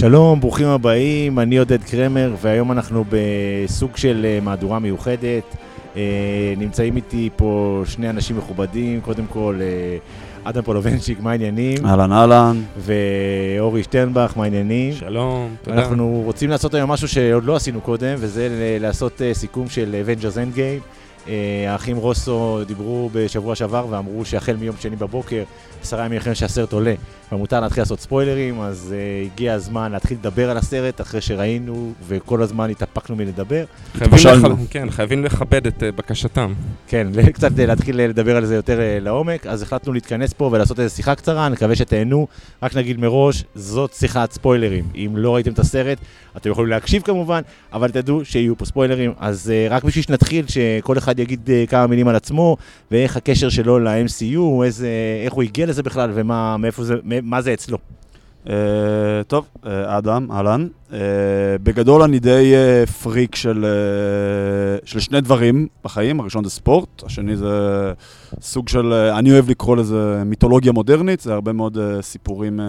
שלום, ברוכים הבאים, אני עודד קרמר, והיום אנחנו בסוג של אה, מהדורה מיוחדת. אה, נמצאים איתי פה שני אנשים מכובדים, קודם כל אה, אדם פולובנצ'יק, מה העניינים? אהלן אהלן. ואורי שטרנבך, מה העניינים? שלום, תודה. אנחנו רוצים לעשות היום משהו שעוד לא עשינו קודם, וזה לעשות סיכום של Avengers Endgame. האחים רוסו דיברו בשבוע שעבר ואמרו שהחל מיום שני בבוקר, עשרה ימים אחרי שהסרט עולה, כבר מותר להתחיל לעשות ספוילרים, אז uh, הגיע הזמן להתחיל לדבר על הסרט אחרי שראינו וכל הזמן התאפקנו מלדבר. חייבים. לכ- כן, חייבים לכבד את אה, בקשתם. כן, קצת אה, להתחיל אה, לדבר על זה יותר אה, לעומק, אז החלטנו להתכנס פה ולעשות איזו שיחה קצרה, נקווה שתהנו. רק נגיד מראש, זאת שיחת ספוילרים. אם לא ראיתם את הסרט, אתם יכולים להקשיב כמובן, אבל תדעו שיהיו פה ספוילרים. אז אה, רק בשביל שנתחיל, שכל אחד יגיד אה, כמה מילים על עצמו, ואיך הקשר שלו ל-MCU, איזה, איך הוא הגיע לזה בכלל, ומה מאיפה זה, מה זה אצלו. אה, טוב, אה, אדם, אהלן. אה, בגדול אני די אה, פריק של, אה, של שני דברים בחיים, הראשון זה ספורט, השני זה סוג של, אה, אני אוהב לקרוא לזה מיתולוגיה מודרנית, זה הרבה מאוד אה, סיפורים אה,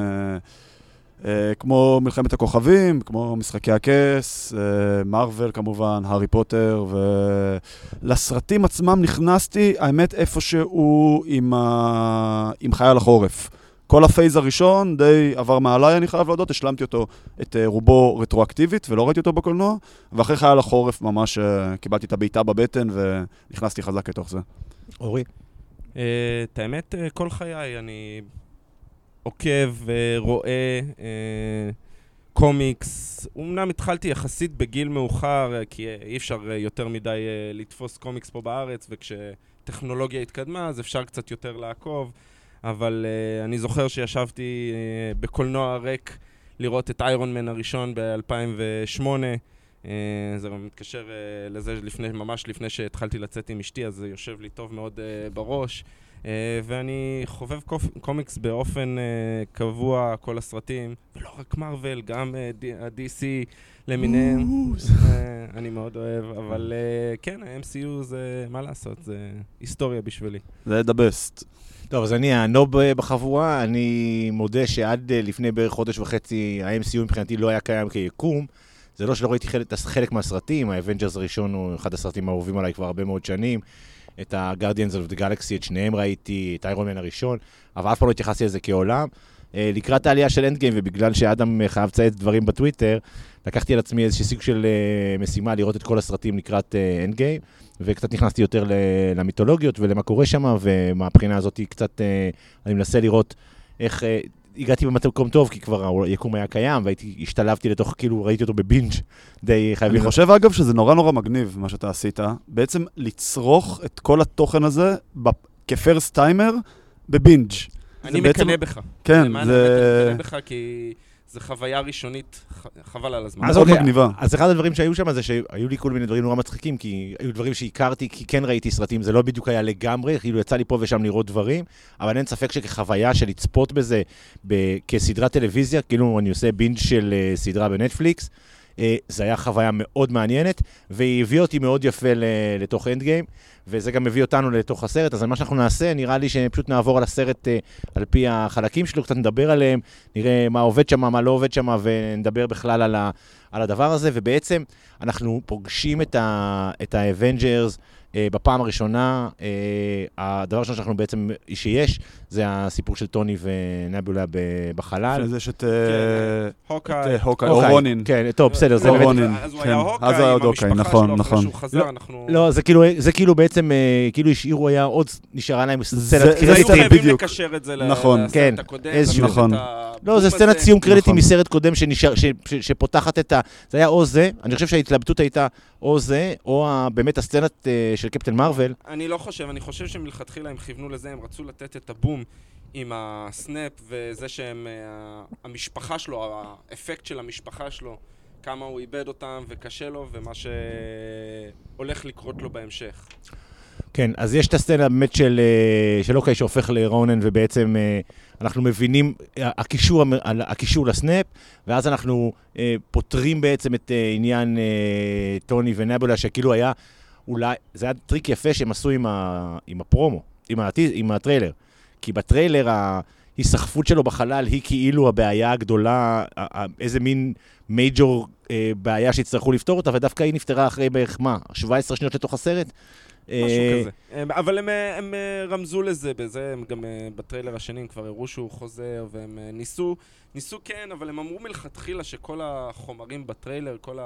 אה, כמו מלחמת הכוכבים, כמו משחקי הכס, אה, מארוול כמובן, הארי פוטר, ולסרטים עצמם נכנסתי, האמת, איפשהו עם, ה... עם חייל החורף. כל הפייז הראשון די עבר מעליי, אני חייב להודות, השלמתי אותו, את אה, רובו רטרואקטיבית, ולא ראיתי אותו בקולנוע, ואחרי חייל החורף ממש אה, קיבלתי את הבעיטה בבטן ונכנסתי חזק לתוך זה. אורי? אה, את האמת, כל חיי אני עוקב ורואה אה, קומיקס. אמנם התחלתי יחסית בגיל מאוחר, כי אי אפשר יותר מדי לתפוס קומיקס פה בארץ, וכשטכנולוגיה התקדמה אז אפשר קצת יותר לעקוב. אבל uh, אני זוכר שישבתי uh, בקולנוע ריק לראות את איירון מן הראשון ב-2008. Uh, זה גם מתקשר uh, לזה לפני, ממש לפני שהתחלתי לצאת עם אשתי, אז זה יושב לי טוב מאוד uh, בראש. Uh, ואני חובב קופ, קומיקס באופן uh, קבוע, כל הסרטים, ולא רק מארוול, גם uh, ה-DC למיניהם. uh, אני מאוד אוהב, אבל uh, כן, ה-MCU זה, מה לעשות, זה היסטוריה בשבילי. זה the best. טוב, אז אני ה noob אה, בחבורה, אני מודה שעד אה, לפני בערך חודש וחצי, ה-MCU מבחינתי לא היה קיים כיקום. זה לא שלא ראיתי חלק, חלק מהסרטים, ה Avengers הראשון הוא אחד הסרטים האהובים עליי כבר הרבה מאוד שנים. את ה-Guardians of the Galaxy, את שניהם ראיתי, את איירון מן הראשון, אבל אף פעם לא התייחסתי לזה כעולם. אה, לקראת העלייה של Endgame, ובגלל שאדם אה, חייב לצייץ דברים בטוויטר, לקחתי על עצמי איזושהי סוג של אה, משימה לראות את כל הסרטים לקראת Endgame, וקצת נכנסתי יותר למיתולוגיות ולמה קורה שם, ומהבחינה הזאת קצת, אני מנסה לראות איך... הגעתי במקום טוב, כי כבר היקום היה קיים, והייתי, השתלבתי לתוך, כאילו, ראיתי אותו ב binge די חייבים... אני חושב אגב שזה נורא נורא מגניב מה שאתה עשית, בעצם לצרוך את כל התוכן הזה כפרסט טיימר בבינג'. אני מקנא בך. כן, זה אני מקנא בך כי זו חוויה ראשונית, חבל על הזמן. אז מאוד אוקיי, מגניבה. אז אחד הדברים שהיו שם זה שהיו לי כל מיני דברים נורא מצחיקים, כי היו דברים שהכרתי, כי כן ראיתי סרטים, זה לא בדיוק היה לגמרי, כאילו יצא לי פה ושם לראות דברים, אבל אין ספק שכחוויה של לצפות בזה כסדרת טלוויזיה, כאילו אני עושה בינג' של אה, סדרה בנטפליקס, זה היה חוויה מאוד מעניינת, והיא הביאה אותי מאוד יפה לתוך Endgame, וזה גם מביא אותנו לתוך הסרט, אז מה שאנחנו נעשה, נראה לי שפשוט נעבור על הסרט אה, על פי החלקים שלו, קצת נדבר עליהם, נראה מה עובד שם, מה לא עובד שם, ונדבר בכלל על, ה, הדבר הזה, ובעצם אנחנו פוגשים את, ה, ה Avengers אה, בפעם הראשונה. אה, הדבר הראשון שאנחנו בעצם, שיש, זה הסיפור של טוני ונבולה בחלל. לפני זה יש את כן, אה, הוקאי. אה, הוקאי, או רונין. כן, טוב, בסדר, זה לא, באמת... רונין, אז הוא כן. היה אז הוקאי עם המשפחה נכון, שלו, נכון. אחרי שהוא חזר, אנחנו... לא, זה כאילו, זה כאילו בעצם, אה, כאילו השאירו, היה עוד, נשארה להם זה- סצנת זה היו קרדיטים. סצנה חייבים בדיוק. לקשר את זה נכון. לסרט כן, הקודם. נכון. לא, זה. סצנת סיום קרדיטים. מסרט קודם שפותחת את ה... זה היה או זה, אני חושב שההתלבטות הייתה או זה, או באמת הסצנת אה, של קפטן מרוויל. אני לא חושב, אני חושב שמלכתחילה הם כיוונו לזה, הם רצו לתת את הבום עם ה snap וזה שהם, אה, המשפחה שלו, האפקט של המשפחה שלו, כמה הוא איבד אותם וקשה לו, ומה שהולך לקרות לו בהמשך. כן, אז יש את הסצנה באמת של, אה, של הוקאיי שהופך לרונין, ובעצם אה, אנחנו מבינים, הקישור, הקישור ל snap, ואז אנחנו פותרים בעצם את עניין טוני ונבולה, שכאילו היה, אולי, זה היה טריק יפה שהם עשו עם, ה, עם הפרומו, עם, הטי, עם הטריילר. כי בטריילר ה... ההיסחפות שלו בחלל היא כאילו הבעיה הגדולה, ה- ה- איזה מין major אה, בעיה שיצטרכו לפתור אותה, ודווקא היא נפתרה אחרי בערך מה, 17 שניות לתוך הסרט? משהו אה, כזה. הם- אבל הם, אה, הם אה, רמזו לזה, בזה הם גם אה, בטריילר השני הם כבר הראו שהוא חוזר, והם אה, ניסו, ניסו כן, אבל הם אמרו מלכתחילה שכל החומרים בטריילר, כל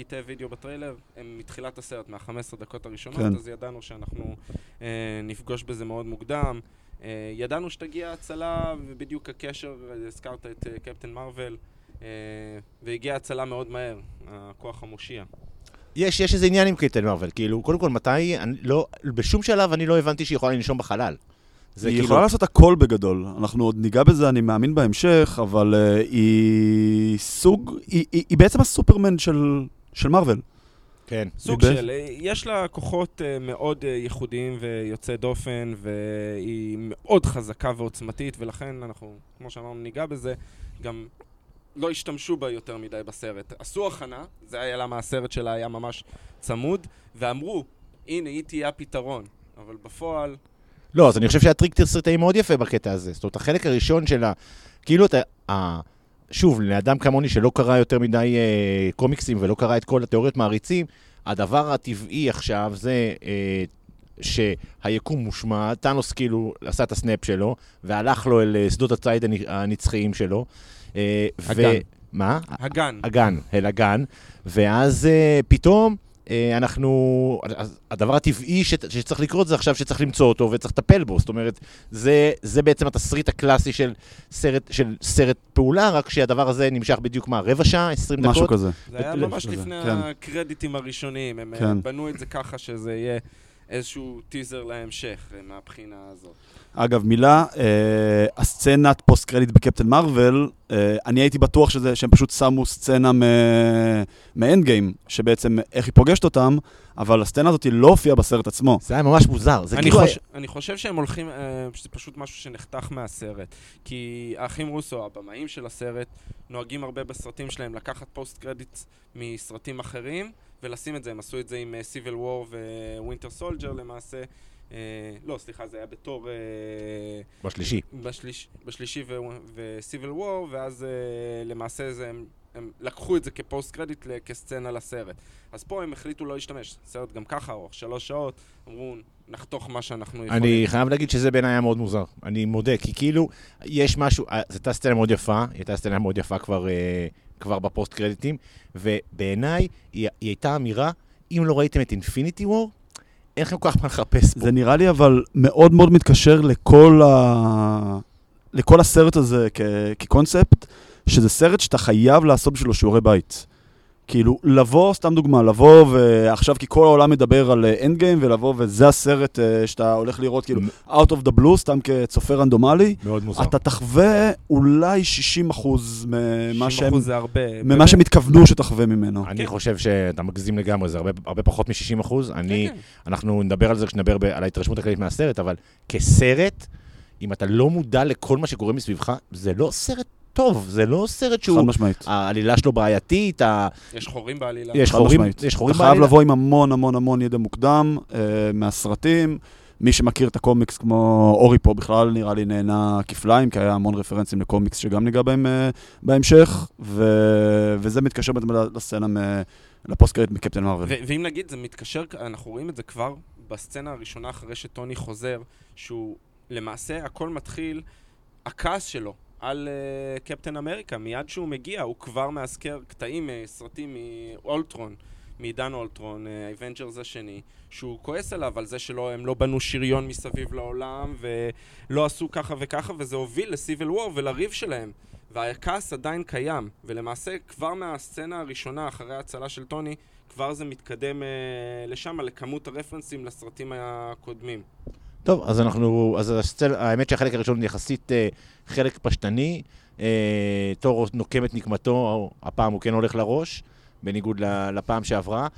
הקטעי וידאו בטריילר, הם מתחילת הסרט, מה-15 דקות הראשונות, כן. אז ידענו שאנחנו אה, נפגוש בזה מאוד מוקדם. אה, ידענו שתגיע הצלה, ובדיוק הקשר, הזכרת את אה, קפטן מרוויל, אה, והגיעה הצלה מאוד מהר, הכוח המושיע. יש, יש איזה עניין עם קייטן מרוויל, כאילו, קודם כל, מתי, אני לא, בשום שלב אני לא הבנתי שהיא יכולה לנשום בחלל. זה היא כאילו, יכולה לעשות הכל בגדול. אנחנו עוד ניגע בזה, אני מאמין בהמשך, אבל uh, היא סוג... היא, היא, היא בעצם הסופרמן של, של מארוול. כן. סוג מבית? של, אה, יש לה כוחות אה, מאוד אה, ייחודיים ויוצאי דופן, והיא מאוד חזקה ועוצמתית, ולכן אנחנו, כמו שאמרנו, ניגע בזה, גם לא השתמשו בה יותר מדי בסרט. עשו הכנה, זה היה למה הסרט שלה היה ממש צמוד, ואמרו, הנה, היא תהיה הפתרון. אבל בפועל, לא, אז אני חושב שהטריק תסריטאי מאוד יפה בקטע הזה. זאת אומרת, החלק הראשון של ה... כאילו אתה... שוב, לאדם כמוני שלא קרא יותר מדי אה, קומיקסים ולא קרא את כל התיאוריות מעריצים, הדבר הטבעי עכשיו זה אה, שהיקום מושמע, טאנוס כאילו עשה את הסנאפ שלו, והלך לו אל אה, שדות הציד הנ- הנצחיים שלו. אה, הגן. מה? הגן. הגן, אל הגן, ואז uh, פתאום אנחנו, אז הדבר הטבעי ש, שצריך לקרות זה עכשיו שצריך למצוא אותו וצריך לטפל בו, זאת אומרת, זה, זה בעצם התסריט הקלאסי של סרט, של סרט פעולה, רק שהדבר הזה נמשך בדיוק מה, רבע שעה, עשרים דקות? משהו כזה. זה היה ממש לפני כן. הקרדיטים הראשונים, הם אה, כן. בנו את זה ככה שזה יהיה איזשהו טיזר להמשך אה, מהבחינה הזאת. אגב, מילה, אה, הסצנת post credit בקפטן מארוול, אה, אני הייתי בטוח שזה, שהם פשוט שמו סצנה מ Endgame, שבעצם איך היא פוגשת אותם, אבל הסצנה הזאת לא הופיעה בסרט עצמו. זה היה ממש מוזר, זה אני, כאילו... חוש... אני חושב שהם הולכים, אה, שזה פשוט משהו שנחתך מהסרט. כי האחים רוסו, הבמאים של הסרט, נוהגים הרבה בסרטים שלהם לקחת post credit מסרטים אחרים, ולשים את זה, הם עשו את זה עם Civil War ו Winter Soldier למעשה. אה, לא, סליחה, זה היה בתור... אה, בשלישי. בשליש, בשלישי ו Civil War, ואז אה, למעשה זה, הם, הם לקחו את זה כ post credit כסצנה לסרט. אז פה הם החליטו לא להשתמש. סרט גם ככה ארוך, שלוש שעות, אמרו, נחתוך מה שאנחנו יכולים. אני חייב להגיד שזה בעיניי היה מאוד מוזר. אני מודה, כי כאילו, יש משהו, זו הייתה סצנה מאוד יפה, היא הייתה סצנה מאוד יפה כבר, כבר בפוסט קרדיטים, ובעיניי היא, היא הייתה אמירה, אם לא ראיתם את Infinity War, אין לכם כל כך מה לחפש פה. זה נראה לי אבל מאוד מאוד מתקשר לכל, ה... לכל הסרט הזה כ... כקונספט, שזה סרט שאתה חייב לעשות בשבילו שיעורי בית. כאילו, לבוא, סתם דוגמה, לבוא ועכשיו כי כל העולם מדבר על Endgame, ולבוא וזה הסרט אה, שאתה הולך לראות, כאילו, out of the blue, סתם כצופה רנדומלי, מאוד מוזר. אתה תחווה אולי 60 אחוז ממה 60% שהם... זה הרבה. ממה שהם התכוונו שתחווה ממנו. אני כן. חושב שאתה מגזים לגמרי, זה הרבה, פחות מ-60 אחוז. אני, כן, כן. אנחנו נדבר על זה כשנדבר על ההתרשמות הכללית מהסרט, אבל כסרט, אם אתה לא מודע לכל מה שקורה מסביבך, זה לא סרט טוב, זה לא סרט חד שהוא... משמעית. העלילה שלו בעייתית, ה... יש חורים בעלילה. יש חד חורים. יש חורים אתה חייב בעלילה. לבוא עם המון המון המון ידע מוקדם אה, מהסרטים. מי שמכיר את הקומיקס כמו אורי פה בכלל נראה לי נהנה כפליים, כי היה המון רפרנסים לקומיקס שגם ניגע בהם אה, בהמשך, ו... וזה מתקשר בעצם לסצנה מ... לפוסט קרדיט מקפטן מרוויל. ואם נגיד, זה מתקשר, אנחנו רואים את זה כבר בסצנה הראשונה אחרי שטוני חוזר, שהוא למעשה, הכל מתחיל, הכעס שלו על אה, קפטן אמריקה, מיד שהוא מגיע, הוא כבר מאזכר קטעים מסרטים מאולטרון, מעידן אולטרון, האבנג'רס השני, שהוא כועס עליו על זה שהם לא בנו שריון מסביב לעולם, ולא עשו ככה וככה, וזה הוביל ל Civil War ולריב שלהם. והכעס עדיין קיים, ולמעשה כבר מהסצנה הראשונה אחרי ההצלה של טוני, כבר זה מתקדם אה, לשם, לכמות הרפרנסים לסרטים הקודמים. טוב, אז אנחנו, אז הסצל, האמת שהחלק הראשון יחסית אה, חלק פשטני. אה, תור נוקם את נקמתו, הפעם הוא כן הולך לראש, בניגוד לפעם שעברה,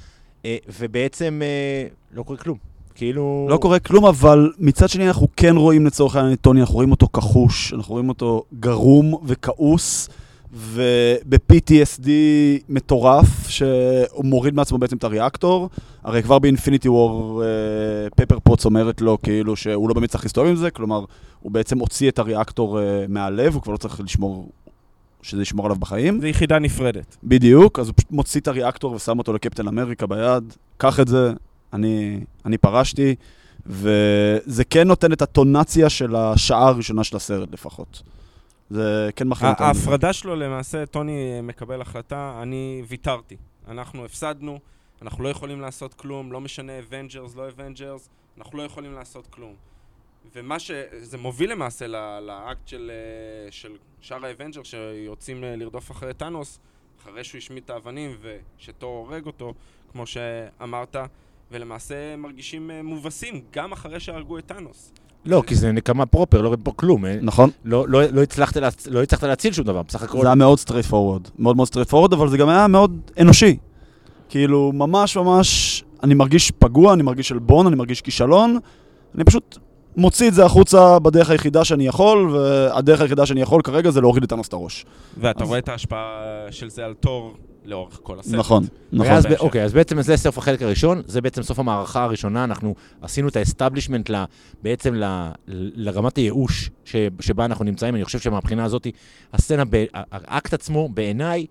אה, ובעצם אה, לא קורה כלום. כאילו... לא קורה כלום, אבל מצד שני אנחנו כן רואים לצורך העניין את טוני, אנחנו רואים אותו כחוש, אנחנו רואים אותו גרום וכעוס, וב-PTSD מטורף, שהוא מוריד מעצמו בעצם את הריאקטור. הרי כבר באינפיניטי וור פפר פוטס אומרת לו כאילו שהוא לא באמת צריך להסתובב עם זה, כלומר, הוא בעצם הוציא את הריאקטור אה, מהלב, הוא כבר לא צריך לשמור, שזה ישמור עליו בחיים. זה יחידה נפרדת. בדיוק, אז הוא פשוט מוציא את הריאקטור ושם אותו לקפטן אמריקה ביד, קח את זה, אני, אני פרשתי, וזה כן נותן את הטונציה של השעה הראשונה של הסרט לפחות. זה כן מכין אותנו. ההפרדה שלו למעשה, טוני מקבל החלטה, אני ויתרתי. אנחנו הפסדנו, אנחנו לא יכולים לעשות כלום, לא משנה אבנג'רס, לא אבנג'רס, אנחנו לא יכולים לעשות כלום. ומה שזה מוביל למעשה לאקט של, אה, של שאר האבנג'ר שיוצאים אה, לרדוף אחרי טאנוס, אחרי שהוא השמיד את האבנים ושתור הורג אותו, כמו שאמרת, ולמעשה מרגישים אה, מובסים גם אחרי שהרגו את טאנוס. לא, כי זה נקמה proper, לא רואים פה כלום. אה. נכון. לא, לא, לא, הצלחת להצ... לא הצלחת להציל שום דבר, בסך הכל... זה היה מאוד straightforward. מאוד מאוד סטרייט פורוורד, אבל זה גם היה מאוד אנושי. כאילו, ממש ממש, אני מרגיש פגוע, אני מרגיש עלבון, אני מרגיש כישלון. אני פשוט מוציא את זה החוצה בדרך היחידה שאני יכול, והדרך היחידה שאני יכול כרגע זה להוריד לטאנוס את הראש. ואתה אז- רואה את ההשפעה של זה על תור לאורך כל הסרט. נכון, נכון. ואז. אוקיי, אז בעצם זה סוף החלק הראשון, זה בעצם סוף המערכה הראשונה, אנחנו עשינו את ה establishment בעצם ל, לרמת הייאוש ש, שבה אנחנו נמצאים, אני חושב שמבחינה הזאת, הסצנה, ב, האקט עצמו, בעיניי,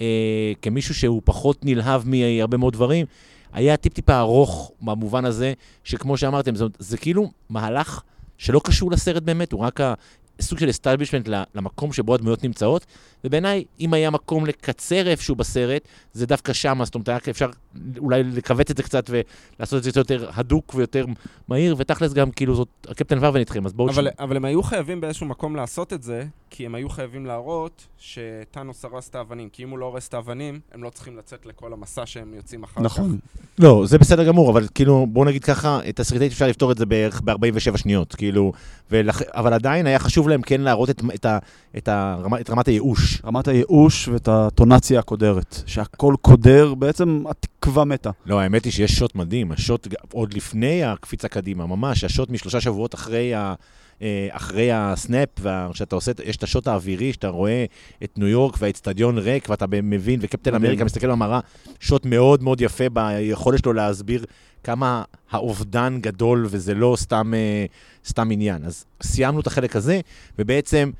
אה, כמישהו שהוא פחות נלהב מהרבה מאוד דברים, היה טיפ-טיפה ארוך במובן הזה, שכמו שאמרתם, זה, זה כאילו מהלך שלא קשור לסרט באמת, הוא רק ה... סוג של establishment למקום שבו הדמויות נמצאות, ובעיניי, אם היה מקום לקצר איפשהו בסרט, זה דווקא שם, זאת אומרת, היה אפשר אולי לכווץ את זה קצת ולעשות את זה יותר הדוק ויותר מהיר, ותכלס גם, כאילו, זאת, הקפטן ורבן איתכם, אז בואו... אבל, אבל הם היו חייבים באיזשהו מקום לעשות את זה, כי הם היו חייבים להראות שטאנוס הרס את האבנים, כי אם הוא לא הורס את האבנים, הם לא צריכים לצאת לכל המסע שהם יוצאים אחר כך. נכון. לא, זה בסדר גמור, אבל כאילו, בואו נגיד ככה, את הסרטית אפשר לפתור את זה בערך ב-47 שניות, כאילו, ולכ... אבל עדיין היה חשוב להם כן להראות את, את, ה, את, הרמה, את רמת הייאוש. רמת הייאוש ואת הטונציה הקודרת, שהכל קודר, בעצם התקווה מתה. לא, האמת היא שיש שוט מדהים, השוט עוד לפני הקפיצה קדימה, ממש, השוט משלושה שבועות אחרי ה... אה, אחרי הסנאפ, שאתה עושה, יש את השוט האווירי, שאתה רואה את ניו יורק והאצטדיון ריק, ואתה מבין, וקפטן. אמריקה מסתכל במראה, שוט מאוד מאוד יפה ביכולת שלו להסביר כמה האובדן גדול, וזה לא סתם, אה, סתם עניין. אז סיימנו את החלק הזה, ובעצם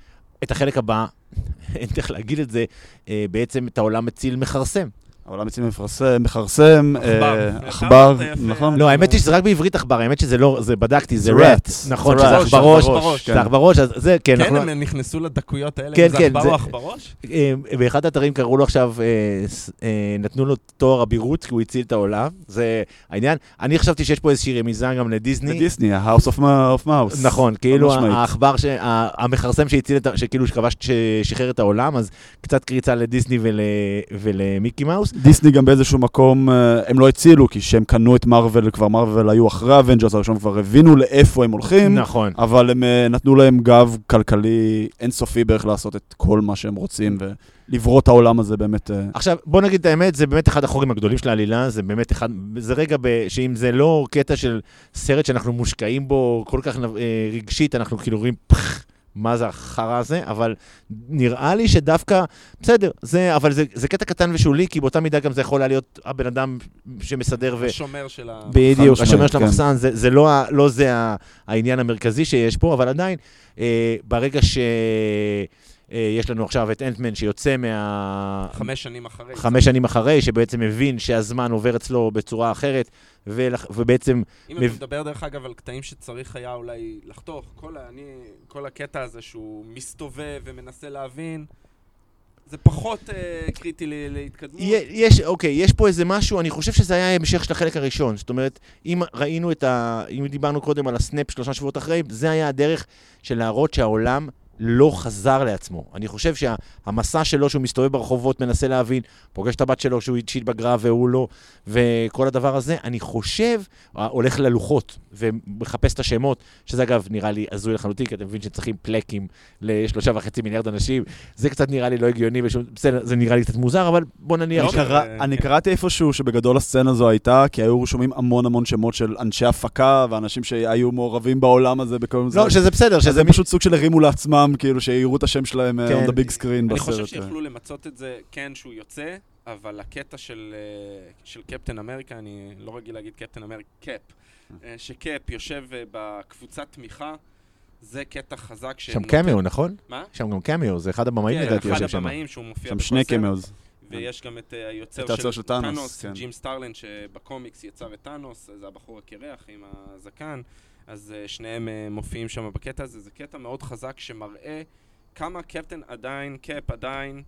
את החלק הבא, אין דרך להגיד את זה, אה, בעצם את העולם מציל מכרסם. העולם אצלי מפרסם, מכרסם, עכבר. אה, עכבר. נכון? לא, האמת היא שזה רק בעברית עכבר, האמת שזה לא, זה בדקתי, זה רט. נכון, זה שזה עכברוש. עכברוש, זה עכברוש, אז זה, כן, כן, אנחנו... הם נכנסו לדקויות האלה, כן, זה כן, עכבר זה- או עכברוש? אה, באחד האתרים קראו לו עכשיו, אה, נתנו לו תואר אבירות, כי הוא הציל את העולם. זה העניין. אני חשבתי שיש פה איזושהי רמיזה גם לדיסני. בדיסני, ה-House of Mouse. נכון, כאילו. העכבר, המכרסם שהציל את, שכאילו שכבש, ששחרר את העולם, אז קצת קריצה לדיסני ול- ולמיקי מאוס. דיסני גם באיזשהו מקום, אה, הם לא הצילו, כי כשהם קנו את מארוול, כבר מארוול היו אחרי האבנג'רס הראשון, כבר הבינו לאיפה הם הולכים, נכון. אבל הם אה, נתנו להם גב כלכלי אינסופי בערך לעשות את כל מה שהם רוצים, ולברוא את העולם הזה באמת... אה, עכשיו, בוא נגיד את האמת, זה באמת אחד החורים הגדולים של העלילה, זה באמת אחד, זה רגע ב, שאם זה לא קטע של סרט שאנחנו מושקעים בו כל כך אה, רגשית, אנחנו כאילו רואים פח, מה זה החרא הזה, אבל נראה לי שדווקא, בסדר, זה, אבל זה, זה קטע קטן ושולי, כי באותה מידה גם זה יכול היה להיות הבן אדם שמסדר ו... השומר של ה... בדיוק, השומר של כן. המחסן, זה, זה לא, לא זה העניין המרכזי שיש פה, אבל עדיין, אה, ברגע ש... אה, יש לנו עכשיו את אנטמן שיוצא מה... חמש שנים אחרי. חמש שנים אחרי, שבעצם מבין שהזמן עובר אצלו בצורה אחרת, ולח- ובעצם, אם מב- אתה מדבר דרך אגב על קטעים שצריך היה אולי לחתוך, כל, ה, אני, כל הקטע הזה שהוא מסתובב ומנסה להבין, זה פחות אה, קריטי ל- להתקדמות. יש, אוקיי, יש פה איזה משהו, אני חושב שזה היה המשך של החלק הראשון. זאת אומרת, אם ראינו את ה... אם דיברנו קודם על הסנאפ שלושה שבועות אחרי, זה היה הדרך של להראות שהעולם לא חזר לעצמו. אני חושב שהמסע שלו, שהוא מסתובב ברחובות, מנסה להבין, פוגש את הבת שלו שהוא שהתבגרה והוא לא, וכל הדבר הזה, אני חושב, אה, הולך ללוחות ומחפש את השמות, שזה אגב נראה לי הזוי לחלוטין, כי אתם מבינים שצריכים פלקים לשלושה וחצי מיליארד אנשים, זה קצת נראה לי לא הגיוני, בשום- בסדר, זה נראה לי קצת מוזר, אבל בוא נניח... לא, ש- קרא- אה, אני קראתי איפשהו שבגדול הסצנה הזו הייתה, כי היו רשומים המון המון שמות של אנשי הפקה ואנשים שהיו מעורבים בעולם הזה בכל מיני... לא, שזה בסדר, שזה שזה פשוט סוג של הרימו לעצמם כולם, כאילו, שיראו את השם שלהם כן. on the big screen אני בסרט. חושב אה. שיכולו למצות את זה, כן, שהוא יוצא, אבל הקטע של, אה, של קפטן אמריקה, אני לא רגיל להגיד קפטן אמריקה, קאפ. שקאפ יושב בקבוצת תמיכה, זה קטע חזק. שם שנותן- קמיו, נכון? מה? שם גם קמיו, זה אחד הבמאים כן, לדעתי אחד יושב שם. הבמאים שהוא מופיע שם שני סרט. cameos. ויש גם את היוצר של טאנוס, כן. ג'ים סטרלין, שבקומיקס יצר את טאנוס, זה הבחור הקרח עם הזקן, אז אה, שניהם אה, מופיעים שם בקטע הזה. זה קטע מאוד חזק שמראה כמה קפטן עדיין, קאפ עדיין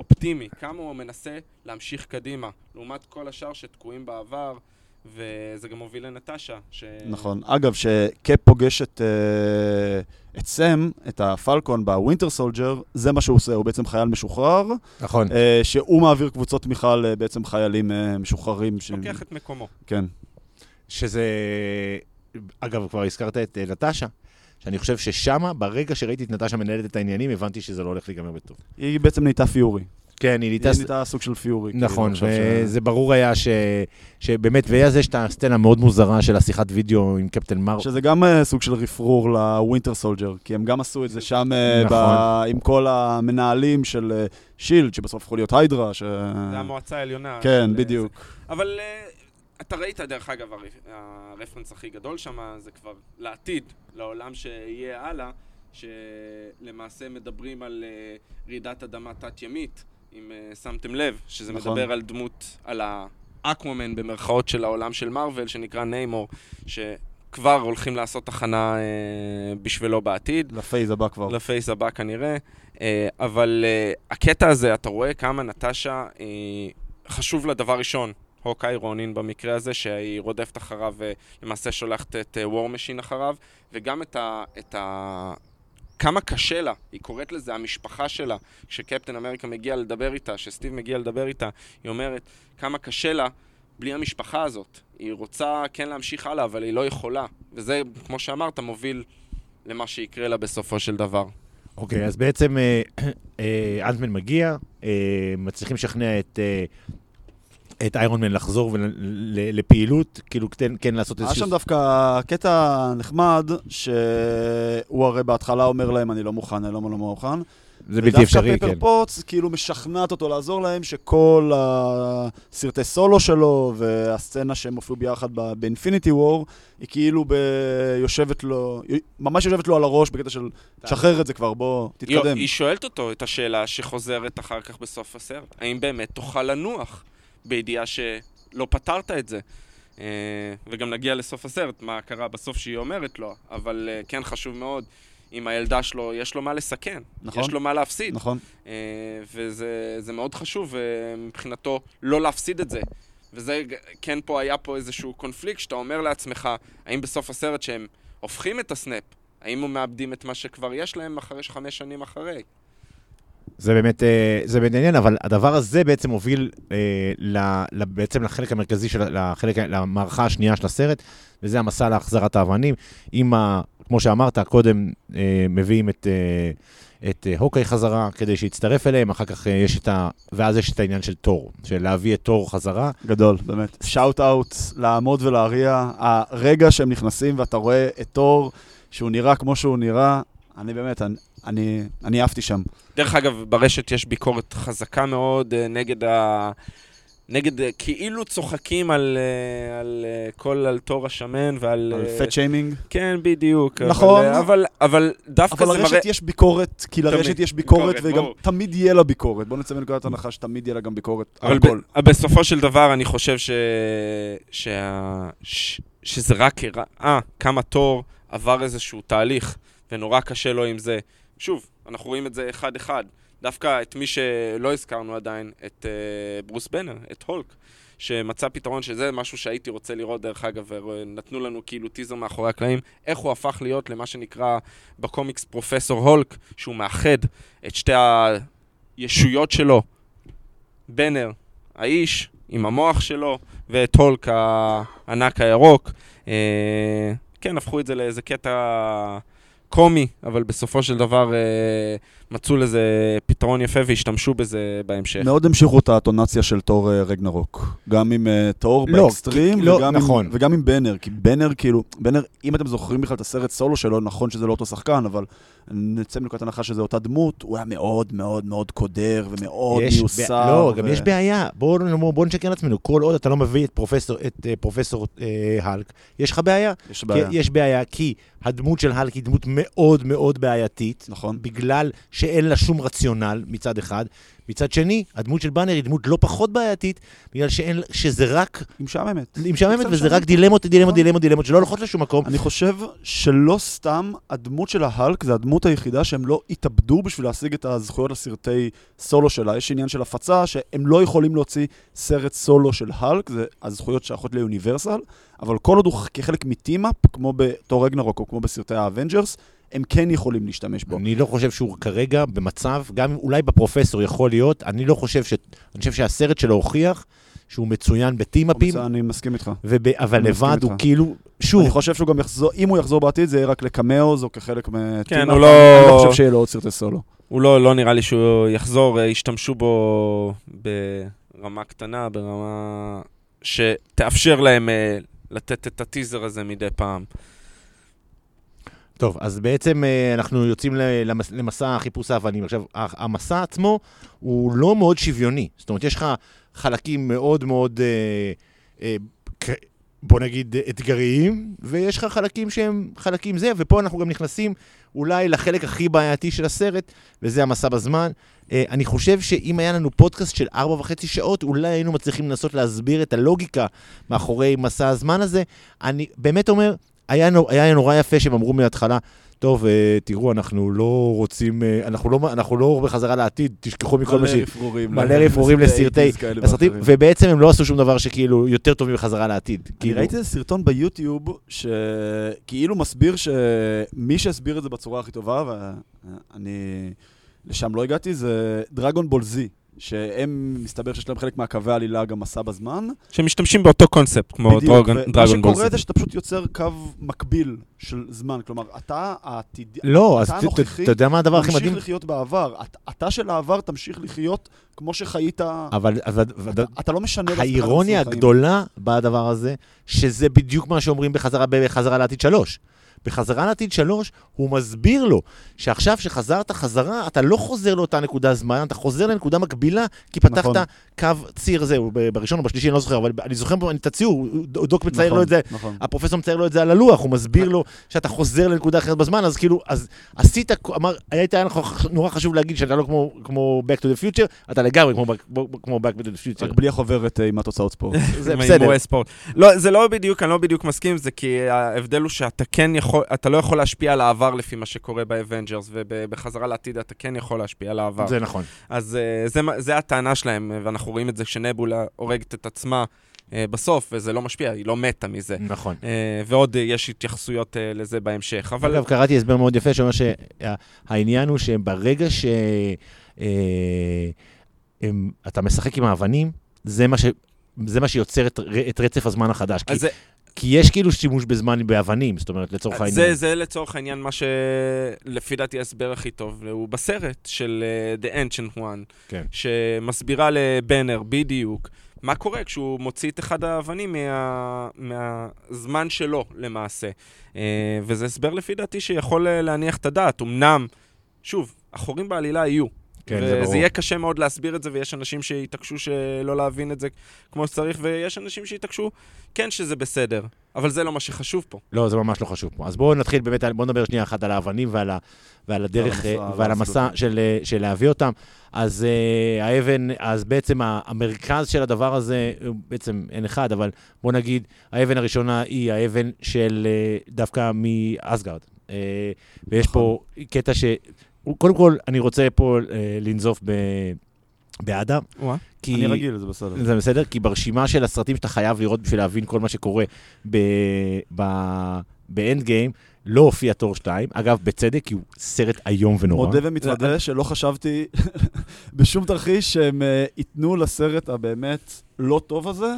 אופטימי, כמה הוא מנסה להמשיך קדימה, לעומת כל השאר שתקועים בעבר, וזה גם מוביל לנטשה. ש... נכון. אגב, שקאפ פוגש את, אה, את סם, את הפלקון ב Winter Soldier, זה מה שהוא עושה, הוא בעצם חייל משוחרר, נכון. אה, שהוא מעביר קבוצות תמיכה לבעצם חיילים אה, משוחררים. ש... לוקח את מקומו. כן. שזה... אגב, כבר הזכרת את אה, נטשה, שאני חושב ששמה, ברגע שראיתי את נטשה מנהלת את העניינים, הבנתי שזה לא הולך להיגמר בטוב. היא בעצם נהייתה פיורי. כן, היא נהייתה... היא נהייתה סוג של פיורי. כאילו, נכון, עכשיו ש- וזה ברור היה ש... שבאמת, ואז יש את הסצנה המאוד מוזרה של השיחת וידאו עם קפטן מר... שזה גם אה, סוג של רפרור ל Winter Soldier, כי הם גם עשו את זה שם אה, נכון. ב- עם כל המנהלים של שילד, שבסוף הפכו להיות היידרה, ש... זה המועצה העליונה. כן, של, בדיוק. אבל אתה ראית, דרך אגב, הרפ- הרפרנס הכי גדול שם, זה כבר לעתיד, לעולם שיהיה הלאה, שלמעשה מדברים על uh, רעידת אדמה תת-ימית, אם uh, שמתם לב, שזה נכון. מדבר על דמות, על האקוומן במרכאות של העולם של מארוול, שנקרא ניימור, שכבר הולכים לעשות הכנה uh, בשבילו בעתיד. לפייז הבא כבר. לפייס הבא כנראה, אה, אבל אה, הקטע הזה, אתה רואה כמה נטשה אה, חשוב לה דבר ראשון, הוקאי רונין במקרה הזה, שהיא רודפת אחריו ולמעשה שולחת את War Machine אחריו, וגם את ה... את ה... כמה קשה לה, היא קוראת לזה המשפחה שלה, כשקפטן אמריקה מגיע לדבר איתה, כשסטיב מגיע לדבר איתה, היא אומרת כמה קשה לה בלי המשפחה הזאת. היא רוצה כן להמשיך הלאה, אבל היא לא יכולה. וזה, כמו שאמרת, מוביל למה שיקרה לה בסופו של דבר. אוקיי, אז בעצם אה, אה, אנטמן מגיע, אה, מצליחים לשכנע את... את איירון מן לחזור לפעילות, כאילו כן, כן לעשות היה איזשהו... שם דווקא קטע נחמד, שהוא הרי בהתחלה אומר להם, אני לא מוכן, אני לא לא מוכן. זה בלתי אפשרי, ודווקא כן. פפר פוטס כאילו משכנעת אותו לעזור להם, שכל הסרטי סולו שלו והסצנה שהם הופיעו ביחד ב- באינפיניטי וור, היא כאילו ב... יושבת לו, ממש יושבת לו על הראש בקטע של, תשחרר את זה כבר, בוא, היא, תתקדם. היא שואלת אותו את השאלה שחוזרת אחר כך בסוף הסרט. האם באמת תוכל לנוח בידיעה שלא פתרת את זה? אה, וגם נגיע לסוף הסרט, מה קרה בסוף שהיא אומרת לו, אבל אה, כן חשוב מאוד, אם הילדה שלו, יש לו מה לסכן. נכון. יש לו מה להפסיד. נכון. אה, וזה זה מאוד חשוב מבחינתו לא להפסיד את זה. וזה, כן פה היה פה איזשהו קונפליקט שאתה אומר לעצמך, האם בסוף הסרט שהם הופכים את הסנאפ, האם הם מאבדים את מה שכבר יש להם אחרי חמש שנים אחרי? זה באמת, אה, זה באמת עניין, אבל הדבר הזה בעצם הוביל אה, בעצם לחלק המרכזי של, לחלק, למערכה השנייה של הסרט, וזה המסע להחזרת האבנים. עם ה... כמו שאמרת, קודם אה, מביאים את, את הוקאי חזרה כדי שיצטרף אליהם, אחר כך יש את ה... ואז יש את העניין של תור, של להביא את תור חזרה. גדול, באמת. שאוט אאוט, לעמוד ולהריע. הרגע שהם נכנסים ואתה רואה את תור, שהוא נראה כמו שהוא נראה, אני באמת, אני, אני, אני עפתי שם. דרך אגב, ברשת יש ביקורת חזקה מאוד אה, נגד ה... נגד, אה, כאילו צוחקים על, אה, על כל, על תור השמן ועל... על פט שיימינג. כן, בדיוק. נכון. אבל, אבל, אבל דווקא אבל זה מראה... לרשת יש ביקורת, כי לרשת תמיד. יש ביקורת, ביקורת, וגם ברור. תמיד יהיה לה ביקורת. בוא נצא מנקודת הנחה שתמיד יהיה לה גם ביקורת. על אבל הכל. בסופו של דבר, אני חושב ש... שה... ש... שזה רק הראה כמה תור עבר איזשהו תהליך, ונורא קשה לו עם זה. שוב, אנחנו רואים את זה אחד-אחד. דווקא את מי שלא הזכרנו עדיין, את uh, ברוס בנר, את הולק, שמצא פתרון שזה משהו שהייתי רוצה לראות, דרך אגב, ונתנו לנו כאילו טיזר מאחורי הקלעים, איך הוא הפך להיות למה שנקרא בקומיקס פרופסור הולק, שהוא מאחד את שתי הישויות שלו, בנר, האיש, עם המוח שלו, ואת הולק הענק הירוק. אה, כן, הפכו את זה לאיזה קטע קומי, אבל בסופו של דבר אה, מצאו לזה פתרון יפה והשתמשו בזה בהמשך. מאוד המשיכו את הטונציה של תור אה, רגנרוק. גם עם אה, תור לא, באקסטרים, כי- לא, וגם, נכון. עם, וגם עם בנר. כי בנר, כאילו, בנר, אם אתם זוכרים בכלל את הסרט סולו שלו, נכון שזה לא אותו שחקן, אבל נצא מנקודת הנחה שזו אותה דמות, הוא היה מאוד מאוד מאוד קודר ומאוד יש מיוסר. בע- לא, גם ו- יש בעיה. בואו בוא, בוא נשקר לעצמנו. כל עוד אתה לא מביא את פרופסור, את, אה, פרופסור אה, האלק, יש לך בעיה. יש בעיה. כי, יש בעיה, כי הדמות של האלק היא דמות מאוד מאוד בעייתית. נכון. בגלל שאין לה שום רציונל מצד אחד. מצד שני, הדמות של באנר היא דמות לא פחות בעייתית, בגלל שאין, שזה רק, היא משעממת. היא משעממת, וזה. רק דילמות, דילמות, נכון. דילמות, דילמות, שלא הולכות לשום מקום. אני חושב שלא סתם הדמות של ההלק זה הדמות היחידה שהם לא התאבדו בשביל להשיג את הזכויות לסרטי סולו שלה. יש עניין של הפצה שהם לא יכולים להוציא סרט סולו של ההאלק, זה הזכויות שייכות ליוניברסל, אבל כל עוד הוא כחלק מ team-up, כמו ב Thor Ragnarok או כמו בסרטי האבנג'רס, הם כן יכולים להשתמש בו. אני לא חושב שהוא כרגע במצב, גם אולי כפרופסור יכול להיות, אני לא חושב ש... אני חושב שהסרט שלו הוכיח שהוא מצוין בטימאפים, אני מסכים איתך. וב... אבל לבד הוא. כאילו, שוב, אני חושב שהוא גם יחזור, אם הוא יחזור בעתיד, זה יהיה רק לקמאוז או כחלק מטימאפ. כן, הוא אני לא- אני לא חושב שיהיה לו עוד סרטי סולו. הוא לא, לא נראה לי שהוא יחזור, אה, ישתמשו בו ברמה קטנה, ברמה שתאפשר להם אה, לתת את הטיזר הזה מדי פעם. טוב, אז בעצם אה, אנחנו יוצאים למס- למסע חיפוש האבנים. עכשיו, המסע עצמו הוא לא מאוד שוויוני. זאת אומרת, יש לך חלקים מאוד מאוד, אה, אה, בוא נגיד, אתגריים, ויש לך חלקים שהם חלקים זה, ופה אנחנו גם נכנסים אולי לחלק הכי בעייתי של הסרט, וזה המסע בזמן. אני חושב שאם היה לנו פודקאסט של ארבע וחצי שעות, אולי היינו מצליחים לנסות להסביר את הלוגיקה מאחורי מסע הזמן הזה. אני באמת אומר, היה, נור, היה נורא יפה שהם אמרו מההתחלה, טוב, אה, תראו, אנחנו לא רוצים, אה, אנחנו לא, אנחנו לא בחזרה לעתיד, תשכחו מכל מה ש... רפרורים. מלא רפרורים לסרטי ואחרים. ובעצם הם לא עשו שום דבר שכאילו יותר טוב מחזרה לעתיד. אני כאילו, ראיתי איזה סרטון ביוטיוב שכאילו מסביר שמי שהסביר את זה בצורה הכי טובה, ואני לשם לא הגעתי, זה דרגון בול זי, שהם, מסתבר שיש להם חלק מהקווי העלילה גם מסע בזמן. שמשתמשים באותו קונספט, כמו בדיוק, דרגון בול. שקורה זה שאתה פשוט יוצר קו מקביל של זמן. כלומר, אתה העתיד... לא, אז אתה ת- ת- הנוכחי אתה יודע מה הדבר הכי מדהים? ממשיך לחיות בעבר. אתה- אתה של העבר תמשיך לחיות כמו שחיית... אבל, אבל, אתה- אתה לא משנה... האירוניה. הגדולה בדבר הזה, שזה בדיוק מה שאומרים בחזרה, בחזרה לעתיד שלוש. בחזרה לעתיד שלוש, הוא מסביר לו שעכשיו שחזרת חזרה, אתה לא חוזר לאותה נקודה זמן, אתה חוזר לנקודה מקבילה, כי פתחת נכון. קו ציר זהו, ב- בראשון או בשלישי, אני לא זוכר, אבל אני זוכר את הציור, דוק מצייר נכון, לו את זה, נכון. הפרופסור מצייר לו את זה על הלוח, הוא מסביר לו שאתה חוזר לנקודה אחרת בזמן, אז כאילו, אז עשית, אמר, היית היה נורא חשוב להגיד שאתה לא כמו, כמו Back to the Future, אתה לגמרי כמו, כמו Back to the רק Future. בלי החוברת אה, עם התוצאות ספורט. זה בסדר. לא, זה לא בדיוק, אני לא בדיוק מסכים עם זה, כי ההבדל הוא שאתה כן יכול, אתה לא יכול להשפיע על העבר לפי מה שקורה באבנג'רס, ובחזרה לעתיד אתה כן יכול להשפיע על העבר. זה נכון. אז אה, זה, זה הטענה שלהם, ואנחנו רואים את זה כשנבולה הורגת את עצמה אה, בסוף, וזה לא משפיע, היא לא מתה מזה. נכון. אה, ועוד יש התייחסויות לזה בהמשך. אבל אגב, קראתי הסבר מאוד יפה שאומר שהעניין הוא שברגע ש... אה, הם- אתה משחק עם האבנים, זה מה ש... זה מה שיוצר את, את רצף הזמן החדש. כי, זה, כי יש כאילו שימוש בזמן באבנים, זאת אומרת, לצורך העניין. זה, זה לצורך העניין מה שלפי דעתי ההסבר הכי טוב, הוא בסרט של uh, The Ancient One, כן. שמסבירה לבנר בדיוק מה קורה כשהוא מוציא את אחד האבנים מה, מהזמן שלו למעשה. Uh, וזה הסבר לפי דעתי שיכול אה, להניח את הדעת. אמנם, שוב, החורים בעלילה יהיו. כן, זה ברור. וזה יהיה קשה מאוד להסביר את זה, ויש אנשים שיתעקשו שלא להבין את זה כמו שצריך, ויש אנשים שיתעקשו כן שזה בסדר. אבל זה לא מה שחשוב פה. לא, זה ממש לא חשוב פה. אז בואו נתחיל באמת, על- בואו נדבר שנייה אחת על האבנים ועל, ה, ועל הדרך, ועל אה, המסע, ועל ועל המסע. של, אה, של להביא אותם. אז אה, האבן, אז בעצם המרכז של הדבר הזה, בעצם אין אחד, אבל בואו נגיד, האבן הראשונה היא האבן של דווקא מאסגרד. אה, ויש פה קטע ש... קודם כל, אני רוצה פה אה, לנזוף ב... באדם, כי... אני רגיל, זה בסדר. זה בסדר? כי ברשימה של הסרטים שאתה חייב לראות בשביל להבין כל מה שקורה ב- ב- באנד גיים, לא הופיע תור 2. אגב, בצדק, כי הוא סרט איום ונורא. מודה ומתוודה שלא חשבתי בשום תרחיש שהם אה, ייתנו לסרט הבאמת לא טוב הזה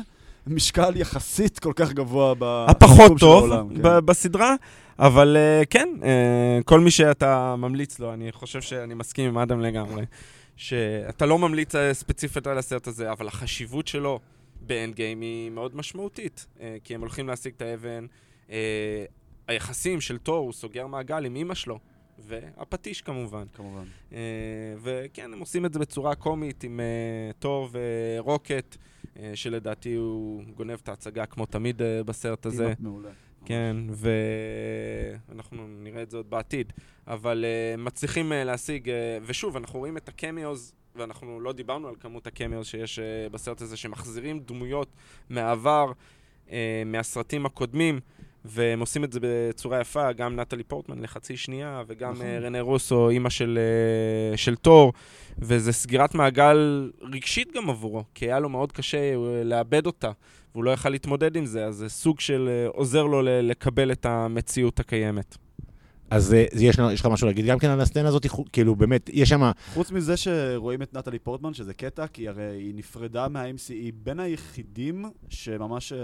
משקל יחסית כל כך גבוה. הפחות בסיכום של טוב העולם, כן. ב- בסדרה, אבל אה, כן, אה, כל מי שאתה ממליץ לו, אני חושב שאני מסכים עם אדם לגמרי, שאתה לא ממליץ אה, ספציפית על הסרט הזה, אבל החשיבות שלו באנד גיים היא מאוד משמעותית, כי הם הולכים להשיג את האבן, היחסים של תור, הוא סוגר מעגל עם אימא שלו. והפטיש כמובן. כמובן. אה, וכן, הם עושים את זה בצורה קומית עם אה, תור ורוקט, אה, שלדעתי הוא גונב את ההצגה כמו תמיד אה, בסרט הזה. מעולה. כן, ואנחנו נראה את זה עוד בעתיד. אבל uh, מצליחים uh, להשיג, uh, ושוב, אנחנו רואים את הקמיוז, ואנחנו לא דיברנו על כמות הקמיוז שיש uh, בסרט הזה, שמחזירים דמויות מהעבר, uh, מהסרטים הקודמים, והם עושים את זה בצורה יפה, גם נטלי פורטמן לחצי שנייה, וגם נכון. uh, רנה רוסו, אימא של, uh, של תור, וזה סגירת מעגל רגשית גם עבורו, כי היה לו מאוד קשה uh, לאבד אותה. והוא לא יכל להתמודד עם זה, אז זה סוג של אה, עוזר לו לקבל את המציאות הקיימת. אז אה, יש יש לך משהו להגיד גם כן על הסצנה הזאת? כאילו, באמת, יש שם... חוץ מזה שרואים את נטלי פורטמן, שזה קטע, כי הרי היא נפרדה מה-MC, היא בין היחידים שממש אה,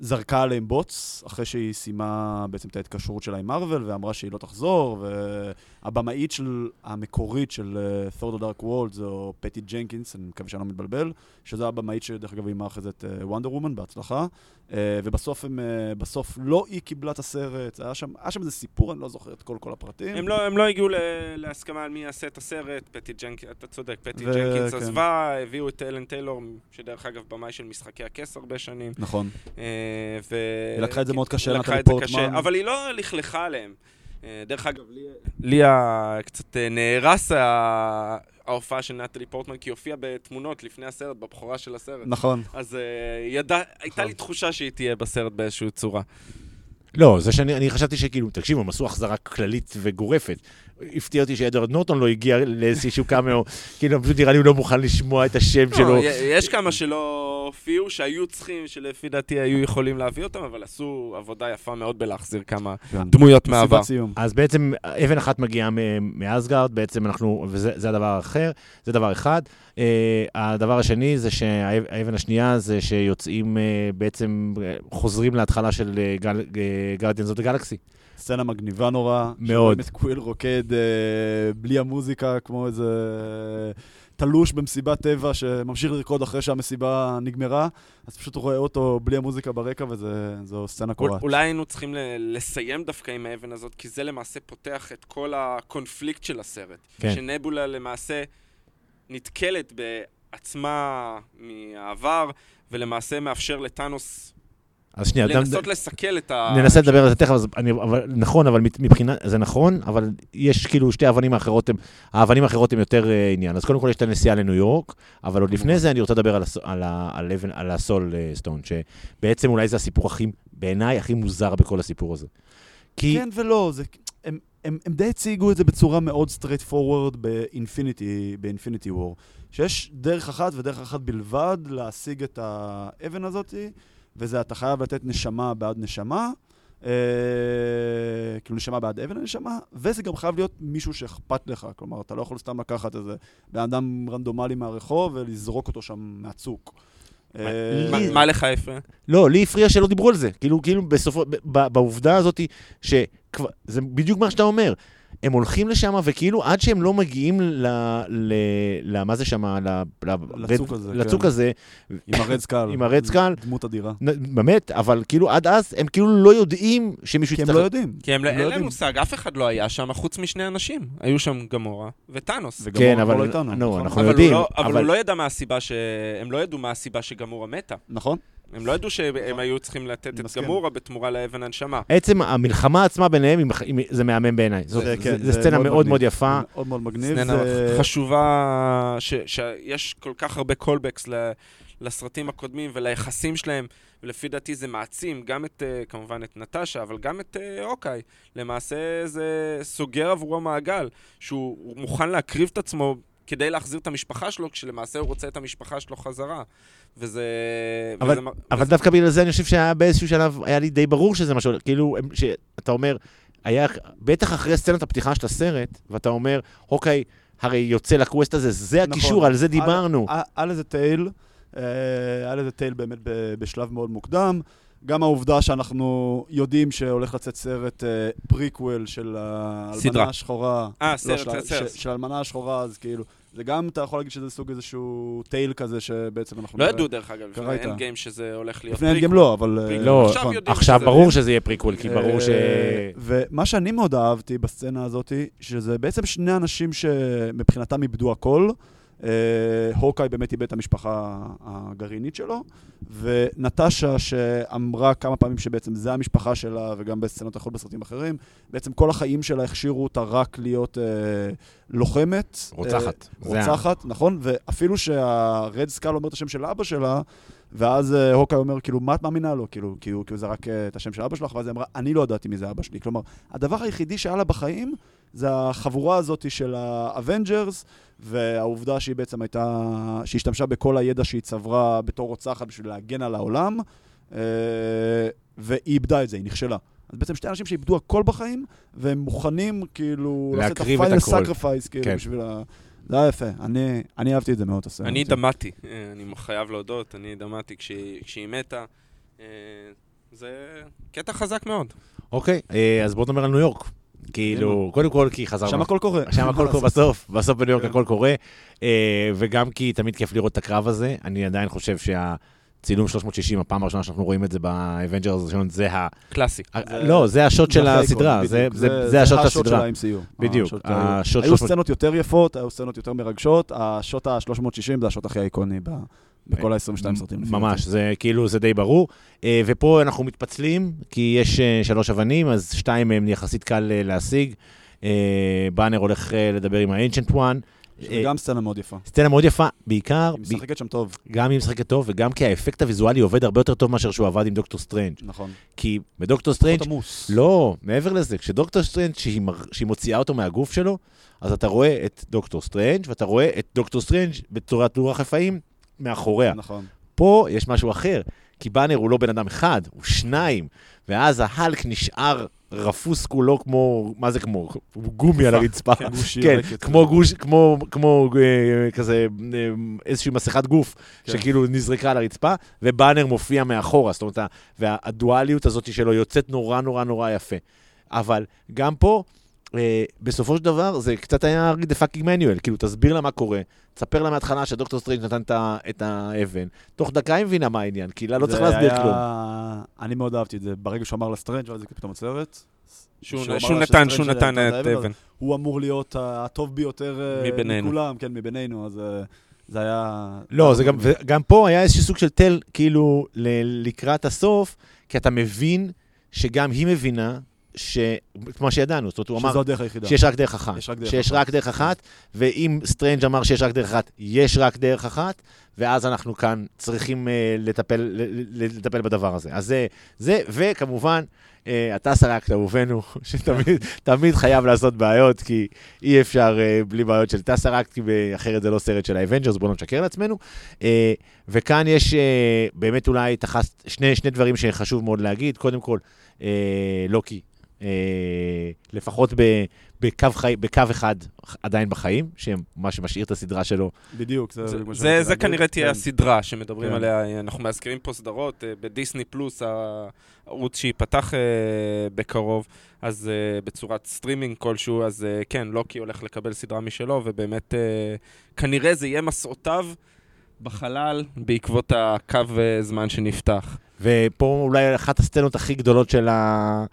זרקה עליהם בוץ, אחרי שהיא סיימה בעצם את ההתקשרות שלה עם מארוול, ואמרה שהיא לא תחזור, והבמאית של, המקורית של Thor the Dark World זו פטי ג'נקינס, אני מקווה שאני לא מתבלבל, שזו הבמאית שדרך אגב אימה אחרי את וונדר וומן, בהצלחה. Uh, ובסוף הם, uh, בסוף לא היא קיבלה את הסרט, היה שם, היה שם איזה סיפור, אני לא זוכר את כל כל הפרטים. הם לא, הם לא הגיעו ל- להסכמה על מי יעשה את הסרט, פטי ג'נקינס, אתה צודק, פטי ו- ג'נקינס כן. עזבה, הביאו את אלן טיילור, שדרך אגב במאי של משחקי הכס הרבה שנים. נכון. אה, ו... היא לקחה את זה מאוד קשה, זה פורטמן. אבל היא לא לכלכה עליהם. אה, דרך אגב, לי- לי ה- קצת אה, נהרס ה- ההופעה של נטלי פורטמן, כי היא הופיעה בתמונות לפני הסרט, בבכורה של הסרט. נכון. אז אה, ידע, הייתה לי נכון. תחושה שהיא תהיה בסרט באיזושהי צורה. לא, זה שאני אני חשבתי שכאילו, תקשיבו, הם עשו החזרה כללית וגורפת. הפתיע אותי שאדוארד נורטון לא הגיע לאיזשהו קאמאו, כאילו, פשוט נראה לי הוא לא מוכן לשמוע את השם שלו. לא, י- יש כמה שלא הופיעו, שהיו צריכים, שלפי דעתי היו יכולים להביא אותם, אבל עשו עבודה יפה מאוד בלהחזיר כמה כן. דמויות מהעבר. אז בעצם אבן אחת מגיעה מאסגרד, בעצם אנחנו, וזה זה הדבר האחר, זה דבר אחד. Uh, הדבר השני זה שהאבן השנייה זה שיוצאים uh, בעצם, uh, חוזרים להתחלה של Guardians of Galaxy. סצנה מגניבה נורא. מאוד. שרואים את קוויל רוקד אה, בלי המוזיקה, כמו איזה תלוש במסיבת טבע שממשיך לרקוד אחרי שהמסיבה נגמרה, אז פשוט רואה אותו בלי המוזיקה ברקע, וזו סצנה אול- קורעת. אולי היינו צריכים ל- לסיים דווקא עם האבן הזאת, כי זה למעשה פותח את כל הקונפליקט של הסרט. כן. שנבולה למעשה נתקלת בעצמה מהעבר, ולמעשה מאפשר לטאנוס אז שנייה, דם- לנסות לסכל את ה... ננסה לדבר על זה תכף, אז אני, אבל, נכון, אבל מבחינה, זה נכון, אבל יש כאילו שתי האבנים האחרות, הם, האבנים האחרות הן יותר uh, עניין. אז קודם כל יש את הנסיעה לניו יורק, אבל עוד לפני זה אני רוצה לדבר על, על, על, על הסול uh, סטון, שבעצם אולי זה הסיפור הכי, בעיניי, הכי מוזר בכל הסיפור הזה. כי, כן ולא, זה, הם, הם, הם די הציגו את זה בצורה מאוד straightforward ב Infinity, ב Infinity War. שיש דרך אחת ודרך אחת בלבד להשיג את האבן הזאת, וזה אתה חייב לתת נשמה בעד נשמה, אה, כאילו נשמה בעד אבן הנשמה, וזה גם חייב להיות מישהו שאכפת לך, כלומר, אתה לא יכול סתם לקחת איזה בן אדם רנדומלי מהרחוב ולזרוק אותו שם מהצוק. אה, מה- מה לך הפריע? לא, לי הפריע שלא דיברו על זה. כאילו, כאילו בסופו, בעובדה הזאת, שכבר, זה בדיוק מה שאתה אומר. הם הולכים לשם, וכאילו עד שהם לא מגיעים ל... ל, ל מה זה שם? ל, לצוק הזה, לצוק כן. הזה, עם הרד סקל. עם הרד סקל. דמות אדירה. באמת, אבל כאילו עד אז הם כאילו לא יודעים שמישהו כי הם יצטרך... לא יודעים. כי הם לא- הם לא אין להם. מושג, אף אחד לא היה שם חוץ משני אנשים. היו שם גמורה וטאנוס. וגם כן, אבל- לא איתנו. נו, נכון? אנחנו אבל הוא יודעים, לא- אבל אבל- הוא לא ידע מה הסיבה ש... הם לא ידעו מה הסיבה שגמורה מתה. נכון? הם לא ידעו שהם היו צריכים לתת את. גמורה בתמורה לאבן הנשמה. עצם המלחמה עצמה ביניהם, זה מהמם בעיניי. זה- כן, סצנה מאוד מאוד יפה. מאוד מאוד מגניב. סצנה חשובה, שיש כל כך הרבה callbacks לסרטים הקודמים וליחסים שלהם, ולפי דעתי זה מעצים גם את, אה, כמובן את נטשה, אבל גם את אוקיי. למעשה זה סוגר עבורו מעגל, שהוא הוא מוכן להקריב את עצמו כדי להחזיר את המשפחה שלו, כשלמעשה הוא רוצה את המשפחה שלו חזרה. וזה... אבל- וזה, אבל דווקא בגלל זה אני חושב שהיה באיזשהו שלב, היה לי די ברור שזה מה שהולך, כאילו, שאתה אומר, היה, בטח אחרי סצנת הפתיחה של הסרט, ואתה אומר, אוקיי, הרי יוצא ל quest הזה, זה נכון. הקישור, על זה דיברנו. על- על איזה tell, אה, היה לזה tell באמת בשלב מאוד מוקדם. גם העובדה שאנחנו יודעים שהולך לצאת סרט אה, פריקוול של האלמנה. השחורה. אה, לא, סרט, של, סרט. של האלמנה השחורה, אז כאילו, זה גם, אתה יכול להגיד שזה סוג איזשהו tell כזה שבעצם אנחנו... לא. ידעו, דרך אגב, לפני. Endgame שזה הולך להיות לפני End prequel. Game לא, אבל... אה, פריקוול. לא, עכשיו נכון. ברור זה. שזה יהיה פריקוול, כי ברור ש... אה, ומה שאני מאוד אהבתי בסצנה הזאת, שזה בעצם שני אנשים שמבחינתם איבדו הכל. אה, הוקאי באמת איבד את המשפחה הגרעינית שלו, ונטשה שאמרה כמה פעמים שבעצם זה המשפחה שלה, וגם בסצנות אחרות בסרטים אחרים, בעצם כל החיים שלה הכשירו אותה רק להיות אה, לוחמת. רוצחת. אה, זה רוצחת, נכון, ואפילו שה Red Skull אומר את השם של אבא שלה, ואז אה, הוקאי אומר, כאילו, מה את מאמינה לו? כאילו, כי הוא כאילו זרק אה, את השם של אבא שלך, ואז היא אמרה, אני לא ידעתי מי זה אבא שלי. כלומר, הדבר היחידי שהיה לה בחיים, זה החבורה הזאת של האבנג'רס, והעובדה שהיא בעצם הייתה, שהיא השתמשה בכל הידע שהיא צברה בתור רוצחת בשביל להגן על העולם, אה, והיא איבדה את זה, היא נכשלה. אז בעצם שתי אנשים שאיבדו הכל בחיים, והם מוכנים כאילו לעשות את להקריב את הכל. sacrifice, כאילו, כן. בשביל ה... זה היה יפה, אני, אני אהבתי את זה מאוד, הסרט. אני. דמעתי, אה, אני חייב להודות, אני דמעתי כשהיא כשהיא מתה. אה, זה קטע חזק מאוד. אוקיי, אז בואו נדבר על ניו יורק. כאילו, קודם כל כי חזרנו. שם הכל קורה. שם הכל קורה בסוף, בסוף בניו יורק כן. הכל קורה, אה, וגם כי תמיד כיף לראות את הקרב הזה, אני עדיין חושב שהצילום 360, הפעם הראשונה שאנחנו רואים את זה באבנג'רס הראשון, זה ה... קלאסי. ה- לא, זה השוט של הסדרה, זה- השוט של הסדרה. של ה-MCU. בדיוק, השוט היו- השוט היו 360. סצנות יותר יפות, היו סצנות יותר מרגשות, השוט ה-360 זה השוט הכי איקוני בכל ה-22 סרטים. ממש. זה כאילו, זה די ברור. אה, ופה אנחנו מתפצלים, כי יש אה, שלוש אבנים, אז שתיים מהם יחסית קל אה, להשיג. באנר הולך לדבר עם ה-Ancient One. גם סצנה מאוד יפה. סצנה מאוד יפה, בעיקר, היא משחקת שם טוב, גם היא משחקת טוב, וגם כי האפקט הוויזואלי עובד הרבה יותר טוב מאשר שהוא עבד עם דוקטור סטרנג'. נכון. כי בדוקטור סטרנג', פחות עמוס. לא, מעבר לזה, כשדוקטור סטרנג', שהיא, מוציאה אותו מהגוף שלו, אז אתה רואה את דוקטור סטרנג', ואתה רואה את דוקטור סטרנג' בצורת רוח רפאים מאחוריה. נכון. פה יש משהו אחר, כי באנר הוא לא בן אדם אחד, הוא שניים, ואז ההלק נשאר רפוס כולו כמו, מה זה כמו? הוא גומי על הרצפה. כן, כן. כמו גוש, כמו, כמו אה, כזה, אה, איזושהי מסכת גוף, כן. שכאילו נזרקה על הרצפה, ובאנר מופיע מאחורה, זאת אומרת, והדואליות הזאת שלו יוצאת נורא נורא נורא יפה. אבל גם פה, בסופו של דבר, זה קצת היה the fucking manual, כאילו, תסביר לה מה קורה, תספר לה מההתחלה שדוקטור סטרנג' נתן את האבן, תוך דקה היא מבינה מה העניין, כי לה לא צריך להסביר היה- כלום. אני מאוד אהבתי את זה. ברגע שהוא אמר לסטרנג' ואז זה פתאום הסרט. שהוא נתן, שהוא נתן את את האבן, אבן. הוא אמור להיות הטוב ביותר אה, מבינינו. מכולם, כן, מבינינו, אז אה, זה היה... לא, זה גם, וגם פה היה איזשהו סוג של תל, כאילו, ל- לקראת הסוף, כי אתה מבין שגם היא מבינה, ש... כמו שידענו, זאת אומרת, הוא אמר שזו הדרך היחידה. שיש רק דרך אחת. יש רק דרך שיש אחת. רק דרך אחת, ואם סטרנג' אמר שיש רק דרך אחת, יש רק דרך אחת, ואז אנחנו כאן צריכים אה, לטפל, לטפל בדבר הזה. אז זה, זה וכמובן, אה, הטסרקט, אהובנו, שתמיד תמיד חייב לעשות בעיות, כי אי אפשר אה, בלי בעיות של טסרקט, כי אחרת זה לא סרט של ה Avengers, בואו לא נשקר לעצמנו. אה, וכאן יש אה, באמת אולי תחס, שני, שני דברים שחשוב מאוד להגיד. קודם כל, אה, לוקי, לפחות ב, בקו, חי, בקו אחד עדיין בחיים, שמה שמשאיר את הסדרה שלו. בדיוק, זה... זה- זה זה להגיד. כנראה תהיה כן. הסדרה שמדברים כן. עליה, אנחנו מאזכירים פה סדרות, אה, בדיסני פלוס, הערוץ שייפתח אה, בקרוב, אז אה, בצורת סטרימינג כלשהו, אז אה, כן, לוקי הולך לקבל סדרה משלו, ובאמת אה, כנראה זה יהיה מסעותיו בחלל בעקבות הקו אה, זמן שנפתח. ופה אולי אחת הסצנות הכי גדולות של, ה, אה,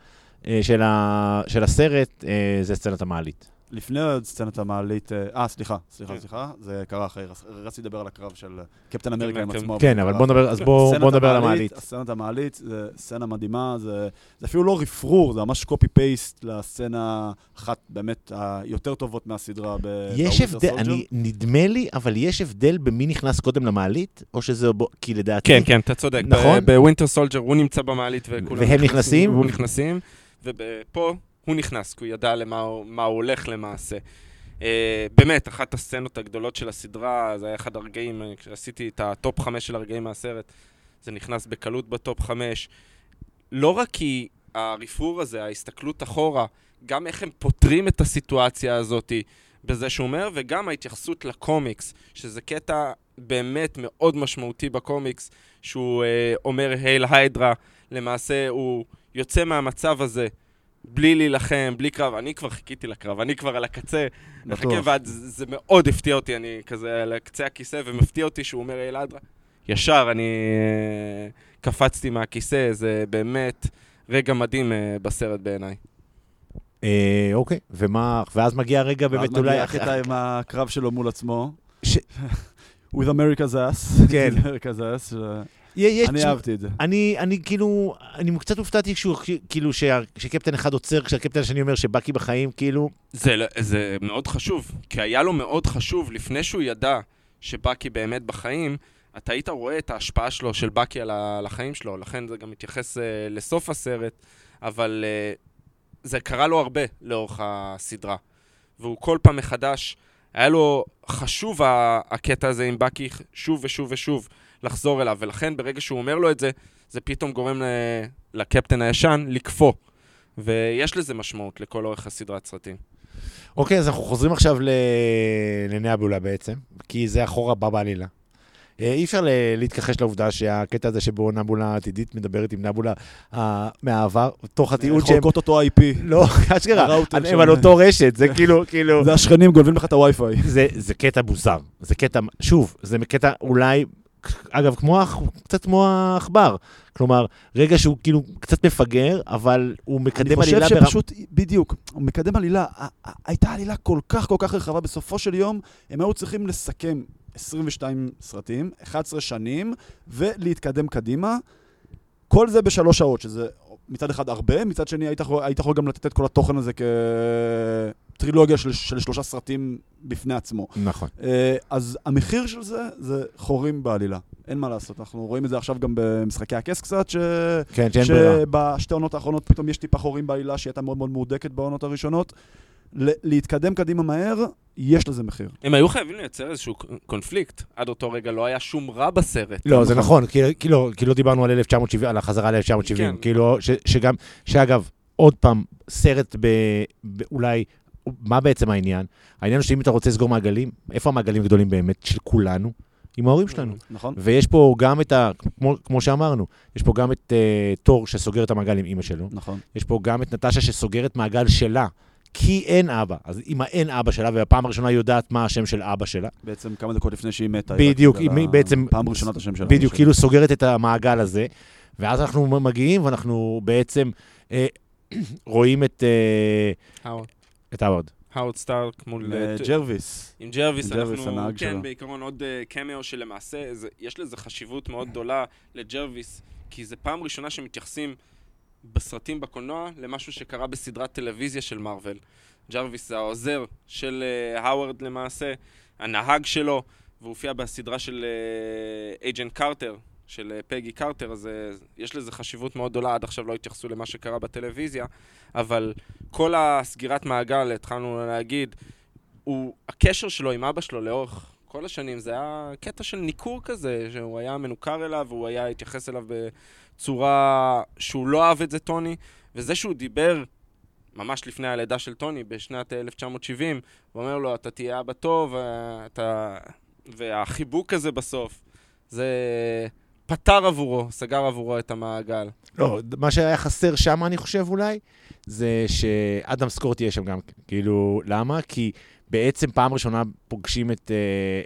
של, ה, של הסרט, אה, זה סצנת המעלית. לפני עוד סצנת המעלית, אה, אה, סליחה, סליחה, כן. סליחה, זה קרה אחרי, רצ- רציתי לדבר על הקרב של קפטן אמריקה עם כן, עצמו. כן, אבל בוא נדבר, אז בוא, סצנת בוא נדבר על המעלית. הסצנת המעלית, זה סצנה מדהימה, זה, זה אפילו לא רפרור, זה ממש קופי פייסט לסצנה אחת באמת היותר טובות מהסדרה ב- יש הבדל. אני, נדמה לי, אבל יש הבדל במי נכנס קודם למעלית, או שזה, בו- כי לדעתי, כן, כן, אתה צודק. נכון. ב Winter Soldier הוא נמצא במעלית וכולם והם נכנסים? ופה הוא נכנס, כי הוא ידע למה הוא הוא הולך למעשה. אה, באמת, אחת הסצנות הגדולות של הסדרה, זה היה אחד הרגעים, אה, כשעשיתי את ה top חמש של הרגעים מהסרט, זה נכנס בקלות ב top חמש. לא רק כי הרפרור הזה, ההסתכלות אחורה, גם איך הם פותרים את הסיטואציה הזאת בזה שהוא אומר, וגם ההתייחסות לקומיקס, שזה קטע באמת מאוד משמעותי בקומיקס, שהוא אה, אומר הייל היידרה, למעשה הוא יוצא מהמצב הזה בלי להילחם, בלי קרב. אני כבר חיכיתי לקרב, אני כבר על הקצה. מחכה, בטוח. ואז זה מאוד הפתיע אותי, אני כזה על קצה הכיסא, ומפתיע אותי שהוא אומר היידרה. ישר אני אה, קפצתי מהכיסא, זה באמת רגע מדהים אה, בסרט בעיניי. אה, אוקיי, ומה, ואז מגיע הרגע באמת ואז אולי... מגיע אחרי- הקטע עם הקרב שלו מול עצמו. ש- with America's ass. כן. With America's ass. אני אהבתי את זה. אני, אני כאילו, אני קצת הופתעתי כשהוא, כאילו, שה- שקפטן אחד עוצר, כשהקפטן השני אומר שבאקי בחיים, כאילו, זה, לא- זה מאוד חשוב, כי היה לו מאוד חשוב, לפני שהוא ידע שבאקי באמת בחיים, אתה היית רואה את ההשפעה שלו, של באקי על, ה- על החיים שלו, לכן זה גם מתייחס uh, לסוף הסרט, אבל uh, זה קרה לו הרבה לאורך הסדרה. והוא כל פעם מחדש, היה לו חשוב הקטע הזה עם באקי שוב ושוב ושוב לחזור אליו, ולכן ברגע שהוא אומר לו את זה, זה פתאום גורם ל- לקפטן הישן לקפוא. ויש לזה משמעות לכל אורך הסדרת סרטים. אוקיי, אז אנחנו חוזרים עכשיו ל... לנאבולה בעצם, כי זה אחורה הבא בעלילה. אה, אי אפשר ל- להתכחש לעובדה שהקטע הזה שבו נבולה עתידית מדברת עם נבולה אה, מהעבר, תוך התיעוד שהם... חולקות אותו IP. לא, אשכרה, הם. על אותו רשת, זה כאילו, כאילו... זה השכנים גונבים לך את הווי-פיי. זה, זה קטע מוזר. זה קטע, שוב, זה קטע אולי, אגב, כמו, קצת כמו העכבר. כלומר, רגע שהוא כאילו קצת מפגר, אבל הוא מקדם אני עלילה חושב ברמה... שפשוט, בדיוק, הוא מקדם עלילה. הייתה עלילה כל כך כל כך רחבה, בסופו של יום הם היו צריכים לסכם 22 סרטים, 11 שנים, ולהתקדם קדימה. כל זה בשלוש שעות, שזה מצד אחד הרבה, מצד שני היית יכול, היית יכול גם לתת את כל התוכן הזה כטרילוגיה של, של שלושה סרטים בפני עצמו. נכון. אה, אז המחיר של זה, זה חורים בעלילה. אין מה לעשות, אנחנו רואים את זה עכשיו גם במשחקי הכס קצת, ש... כן, שאין ברירה. שבשתי עונות האחרונות פתאום יש טיפה חורים בעלילה שהיא הייתה מאוד מאוד מהודקת בעונות הראשונות. ל- להתקדם קדימה מהר, יש לזה מחיר. הם היו חייבים לייצר איזשהו קונפליקט. עד אותו רגע לא היה שום רע בסרט. לא, זה נכון, כי, כי, לא, כי לא דיברנו על 1970, על החזרה ל-1970. כן. כאילו, ש, שגם, שאגב, עוד פעם, סרט ב, ב... אולי, מה בעצם העניין? העניין הוא שאם אתה רוצה לסגור מעגלים, איפה המעגלים הגדולים באמת של כולנו? עם ההורים שלנו. נכון? ויש פה גם את ה... כמו, כמו שאמרנו, יש פה גם את uh, תור שסוגר את המעגל עם אימא שלו, נכון. יש פה גם את נטשה שסוגרת מעגל שלה, כי אין אבא. אז אם אין אבא שלה, והפעם הראשונה היא יודעת מה השם של אבא שלה, בעצם כמה דקות לפני שהיא מתה. היא בדיוק, קיבלה היא בעצם... פעם ראשונה את השם שלה. בדיוק, כאילו סוגרת את המעגל הזה, ואז אנחנו מגיעים ואנחנו בעצם אה, רואים את... אה. את האוורד. האוורד סטארק מול... אה, ג'רוויס. עם ג'רוויס, עם ג'רוויס, אנחנו, הנהג כן, שלו. בעיקרון עוד קמיו שלמעשה, זה, יש לזה חשיבות מאוד גדולה לג'רוויס, כי זה פעם ראשונה שמתייחסים בסרטים בקולנוע למשהו שקרה בסדרת טלוויזיה של מארוול. ג'רוויס זה העוזר של האוורד למעשה, הנהג שלו, והוא הופיע בסדרה של Agent Carter, של אה, פגי קרטר, אז אה, יש לזה חשיבות מאוד גדולה, עד עכשיו לא התייחסו למה שקרה בטלוויזיה, אבל כל הסגירת מעגל, התחלנו להגיד, הוא, הקשר שלו עם אבא שלו לאורך כל השנים, זה היה קטע של ניכור כזה, שהוא היה מנוכר אליו, והוא היה התייחס אליו בצורה שהוא לא אהב את זה, טוני, וזה שהוא דיבר ממש לפני הלידה של טוני, בשנת 1970, הוא אומר לו, אתה תהיה אבא טוב, אה, אתה... והחיבוק הזה בסוף, זה פתר עבורו, סגר עבורו את המעגל. לא, מה שהיה חסר שם, אני חושב אולי, זה שאדם סקורט יהיה שם גם כן. כאילו, למה? כי בעצם פעם ראשונה פוגשים את,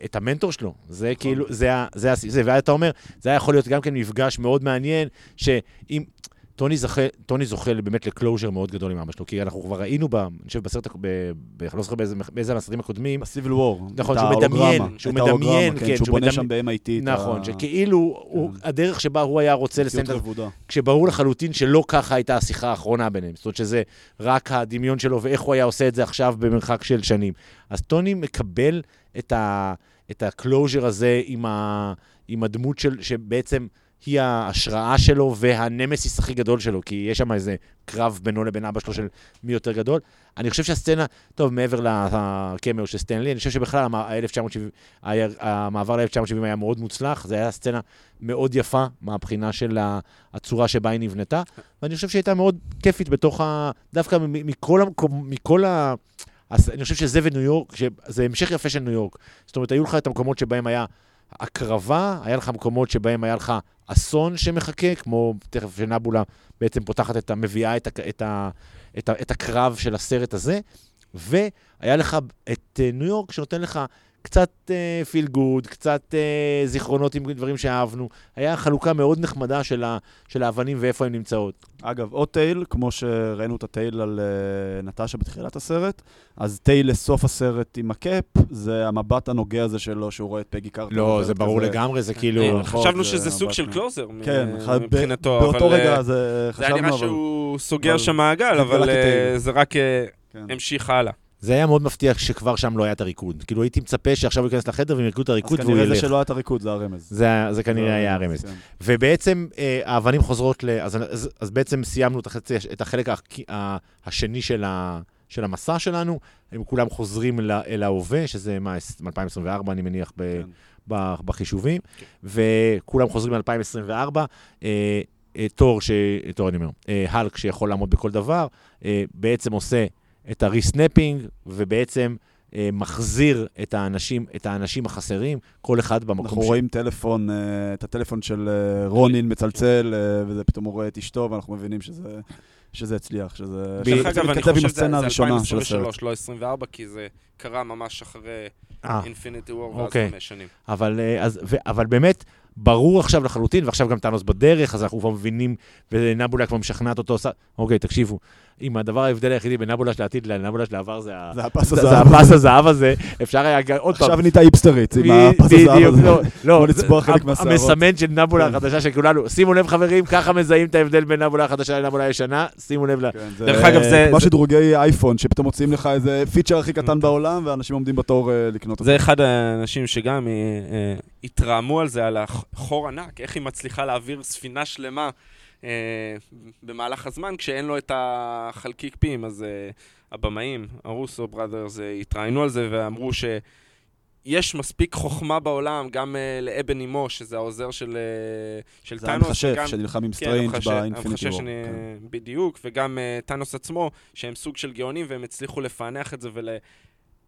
uh, את המנטור שלו. זה כאילו, זה, ה- זה, ה- זה, ואתה אומר, זה היה יכול להיות גם כן מפגש מאוד מעניין, שאם... טוני זוכה, טוני זוכה באמת לקלוז'ר מאוד גדול עם אבא שלו, כי אנחנו כבר ראינו, ב, אני חושב, בסרט, הק- ב, ב, אני לא זוכר באיזה, באיזה מהסרטים הקודמים, בסיביל וור. נכון, שהוא מדמיין, שהוא מדמיין, כן, שהוא שהוא בונה שם ב-MIT. נכון, שכאילו, הוא, הדרך שבה הוא היה רוצה לסיים את ה... רבודה. כשברור לחלוטין שלא ככה הייתה השיחה האחרונה ביניהם. זאת אומרת שזה רק הדמיון שלו ואיך הוא היה עושה את זה עכשיו במרחק של שנים. אז טוני מקבל את, ה closure הזה עם הדמות של, שבעצם היא ההשראה שלו והנמסיס הכי גדול שלו, כי יש שם איזה קרב בינו לבין אבא שלו של מי יותר גדול. אני חושב שהסצנה, טוב, מעבר לקמר של סטן לי, אני חושב שבכלל המ- ה-1970 היה- המעבר ל-1970 היה מאוד מוצלח, זו הייתה סצנה מאוד יפה מהבחינה של הצורה שבה היא נבנתה, ואני חושב שהיא הייתה מאוד כיפית בתוך ה... דווקא מכל מכל ה... אז אני חושב שזה וניו יורק, שזה המשך יפה של ניו יורק. זאת אומרת, היו לך את המקומות שבהם היה הקרבה, היה לך מקומות שבהם היה לך אסון שמחכה, כמו תכף שנבולה בעצם פותחת את ה... מביאה את, ה, את, ה, את, ה, את הקרב של הסרט הזה, והיה לך את אה, ניו יורק שנותן לך קצת פיל uh, גוד, קצת uh, זיכרונות עם דברים שאהבנו. היה חלוקה מאוד נחמדה של, ה, של האבנים ואיפה הן נמצאות. אגב, עוד tell, כמו שראינו את ה tell על אה, נטשה בתחילת הסרט, אז tell לסוף הסרט עם הקאפ, זה המבט הנוגע הזה שלו, שהוא רואה את פגי קרטר. לא, זה ברור כזה... לגמרי, זה כאילו... כן, חשבנו שזה סוג של closure כן, מבחינתו, באותו אבל... רגע זה חשבנו, אבל... זה היה נראה שהוא סוגר שם מעגל, אבל זה רק כן. המשיך הלאה. זה היה מאוד מפתיע שכבר שם לא היה את הריקוד. כאילו הייתי מצפה שעכשיו הוא ייכנס לחדר והם ירקדו את הריקוד והוא ילך. אז כנראה זה שלא היה את הריקוד, זה הרמז. זה, זה כנראה היה הרמז. כן. ובעצם אה, האבנים חוזרות ל... אז, אז, אז בעצם סיימנו את החצי, את החלק השני של, ה, של המסע שלנו, הם כולם חוזרים אל, אל ההווה, שזה מה, 2024 אני מניח ב, כן. ב, בחישובים, כן. וכולם חוזרים ל-2024. אה, אה, תור, ש... תור אני אומר, הלק שיכול לעמוד בכל דבר, בעצם עושה את הריסנפינג, ובעצם אה, מחזיר את האנשים, את האנשים החסרים, כל אחד במקום אנחנו ש... רואים טלפון, אה, את הטלפון של אה, רונין מצלצל, אה, וזה פתאום הוא רואה את אשתו, ואנחנו מבינים שזה... שזה הצליח, שזה... דרך אגב, אני חושב שזה 2023, לא 24, כי זה קרה ממש אחרי אינפיניטי וור, ואז אוקיי. חמש שנים. אבל, אה, אז, ו, אבל באמת, ברור עכשיו לחלוטין, ועכשיו גם טאנוס בדרך, אז אנחנו כבר מבינים, ונבולה כבר משכנעת אותו, אוקיי, תקשיבו, אם הדבר ההבדל היחידי בין נבולש לעתיד לנבולש לעבר זה הפס הזהב הזה, אפשר היה עוד פעם. עכשיו נהייתה היפסטרית עם הפס הזהב הזה. לא, לא המסמן של נבולה כן. החדשה של כולנו. שימו לב חברים, ככה מזהים את ההבדל בין נבולה החדשה לנבולה הישנה, שימו לב ל... כן, דרך אגב זה... כמו שדרוגי אייפון, שפתאום מוציאים לך איזה פיצ'ר הכי קטן כן. בעולם, ואנשים עומדים בתור אה, לקנות אותו. זה אחד האנשים שגם אה, אה, התרעמו על זה, על החור ענק, איך היא מצליחה להעביר ספינה שלמה. אה, במהלך הזמן, כשאין לו את חלקיקי פים, אז אה, הבמאים, ה Russo Brothers, אה, התראיינו על זה ואמרו ש... יש מספיק חוכמה בעולם, גם אה, לאבוני מאו, שזה העוזר של, אה, של זה טאנוס. זה המחשב שנלחם עם סטריינג' כן, ב Infinity War. שאני, כן. בדיוק, וגם אה, טאנוס עצמו, שהם סוג של גאונים, והם הצליחו לפענח את זה ול...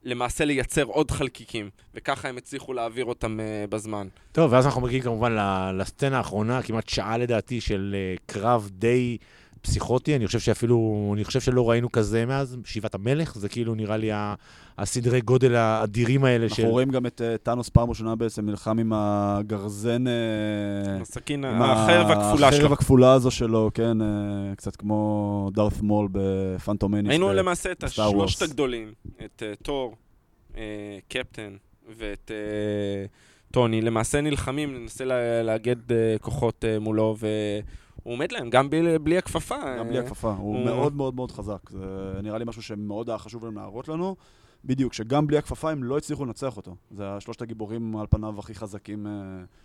למעשה לייצר עוד חלקיקים, וככה הם הצליחו להעביר אותם אה, בזמן. טוב, ואז אנחנו מגיעים כמובן לסצנה האחרונה, כמעט שעה לדעתי, של uh, קרב די פסיכוטי. אני חושב שאפילו, אני חושב שלא ראינו כזה מאז, שיבת המלך, זה כאילו נראה לי הסדרי גודל האדירים האלה. אנחנו של... רואים גם את uh, טאנוס פעם ראשונה בעצם נלחם עם הגרזן... Uh, הסכין, החרב הכפולה שלו. החרב הכפולה הזו שלו, כן, uh, קצת כמו דארת מול בפנטומניס. היינו למעשה את השלושת הגדולים, את uh, תור, uh, קפטן ואת uh, טוני, למעשה נלחמים, ננסה לאגד uh, כוחות uh, מולו, ו... הוא עומד להם, גם בלי, בלי הכפפה. גם בלי הכפפה, הוא, הוא מאוד מאוד מאוד חזק. זה נראה לי משהו שמאוד היה חשוב להם להראות לנו. בדיוק, שגם בלי הכפפה הם לא הצליחו לנצח אותו. זה השלושת הגיבורים על פניו הכי חזקים. אה,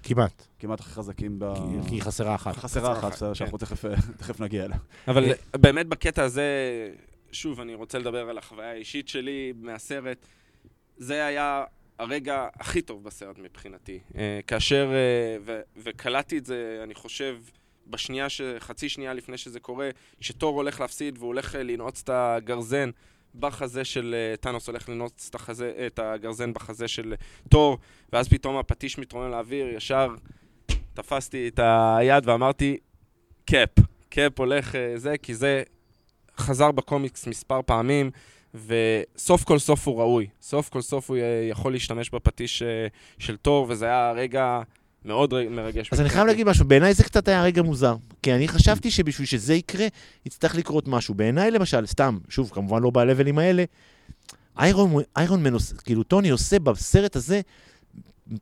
כמעט. כמעט הכי חזקים ב... כי חסרה אחת. חסרה אחת, כן. שאנחנו תכף, תכף נגיע אליה. אבל אה, באמת בקטע הזה, שוב, אני רוצה לדבר על החוויה האישית שלי מהסרט. זה היה הרגע הכי טוב בסרט מבחינתי. אה, כאשר, וקלטתי את זה, אני חושב, בשנייה, ש... חצי שנייה לפני שזה קורה, כשתור הולך להפסיד והוא הולך לנעוץ את הגרזן בחזה של uh, טאנוס הולך לנעוץ את, החזה, את הגרזן בחזה של uh, תור, ואז פתאום הפטיש מתרונן לאוויר, ישר תפסתי את היד ואמרתי, קאפ, קאפ הולך זה, כי זה חזר בקומיקס מספר פעמים, וסוף כל סוף הוא ראוי. סוף כל סוף הוא יכול להשתמש בפטיש של תור, וזה היה רגע... מאוד מרגש. אז אני חייב להגיד משהו, בעיניי זה קצת היה רגע מוזר. כי אני חשבתי שבשביל שזה יקרה, יצטרך לקרות משהו. בעיניי למשל, סתם, שוב, כמובן לא ב level ים האלה, איירון, איירון מנוס, כאילו טוני עושה בסרט הזה,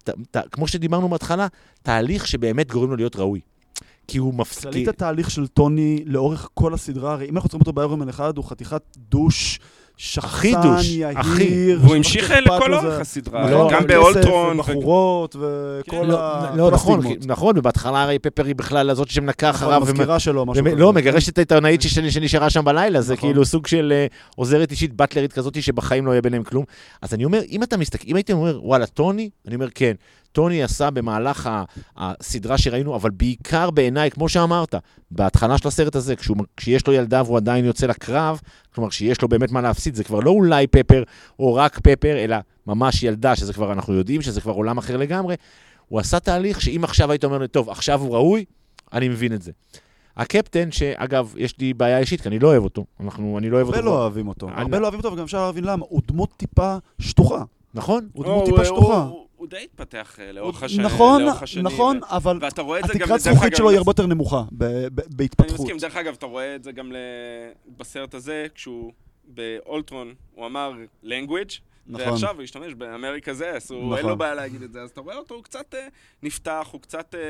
ת, ת, כמו שדיברנו בהתחלה, תהליך שבאמת גורם לו להיות ראוי. כי הוא מפסיק... כללית התהליך של טוני לאורך כל הסדרה, הרי אם אנחנו צריכים אותו באיירון מן אחד, הוא חתיכת דוש. שחצן, יהיר. והוא המשיך לכל אורך הסדרה, לא, גם באולטרון. בחורות וכל כן, לא. לא, נכון, נכון, ובהתחלה הרי פפר היא בכלל הזאת שמנקה נכון, אחריו. מזכירה שלו, משהו כזה. לא, מגרשת את העיתונאית שנשארה שם בלילה, זה נכון. כאילו סוג של אה, עוזרת אישית, באטלרית כזאת, שבחיים לא יהיה ביניהם כלום. אז אני אומר, אם אתה מסתכל, אם הייתי אומר, וואלה, טוני, אני אומר, כן. טוני עשה במהלך הסדרה שראינו, אבל בעיקר בעיניי, כמו שאמרת, בהתחלה של הסרט הזה, כשהוא, כשיש לו ילדה והוא עדיין יוצא לקרב, כלומר, כשיש לו באמת מה להפסיד, זה כבר לא אולי פפר או רק פפר, אלא ממש ילדה, שזה כבר, אנחנו יודעים שזה כבר עולם אחר לגמרי, הוא עשה תהליך שאם עכשיו היית אומר לי, טוב, עכשיו הוא ראוי, אני מבין את זה. הקפטן, שאגב, יש לי בעיה אישית, כי אני לא אוהב אותו. אנחנו, אני לא אוהב אותו. הרבה לא אוהבים אותו. אני- הרבה לא אוהבים אותו, וגם אפשר להבין למה. הוא דמות טיפה שטוחה. נכון? הוא לא, דמות הוא- טיפה שטוחה. הוא- די התפתח אה, לאורך הוא- השנים. נכון, לאורך השנים, נכון, ו- אבל ואתה רואה את זה גם... התקרת זכוכית שלו היא הרבה יותר נמוכה ב- ב- אני בהתפתחות. מסכים, דרך אגב, אתה רואה את זה גם. בסרט הזה, כשהוא באולטרון, הוא אמר language, נכון. ועכשיו הוא השתמש באמריקה זה, אז הוא אין נכון. לו בעיה להגיד את זה, אז אתה רואה אותו, הוא קצת אה, נפתח, הוא קצת אה,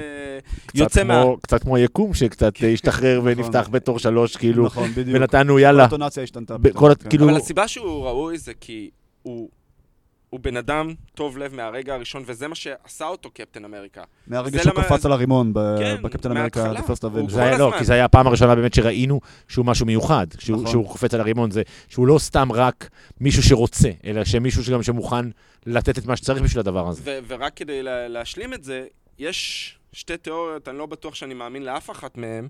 קצת יוצא מה... כמו- קצת כמו היקום, שקצת אה, השתחרר ונפתח בתור שלוש, כאילו, נכון, בדיוק. ונתנו, יאללה. האינטונציה השתנתה. בכל פתאום, ה- כן. כאילו- אבל הסיבה שהוא ראוי זה כי הוא... הוא בן אדם טוב לב מהרגע הראשון, וזה מה שעשה אותו קפטן אמריקה. מהרגע שהוא למה- קפץ על הרימון ב- כן, בקפטן אמריקה. The First Avenger. זה היה לא. כי זה היה הפעם הראשונה באמת שראינו שהוא משהו מיוחד, שהוא, נכון. שהוא קופץ על הרימון, זה שהוא לא סתם רק מישהו שרוצה, אלא שמישהו שגם שמוכן לתת את מה שצריך בשביל הדבר הזה. ו- ורק כדי לה- להשלים את זה, יש שתי תיאוריות, אני לא בטוח שאני מאמין לאף אחת מהן,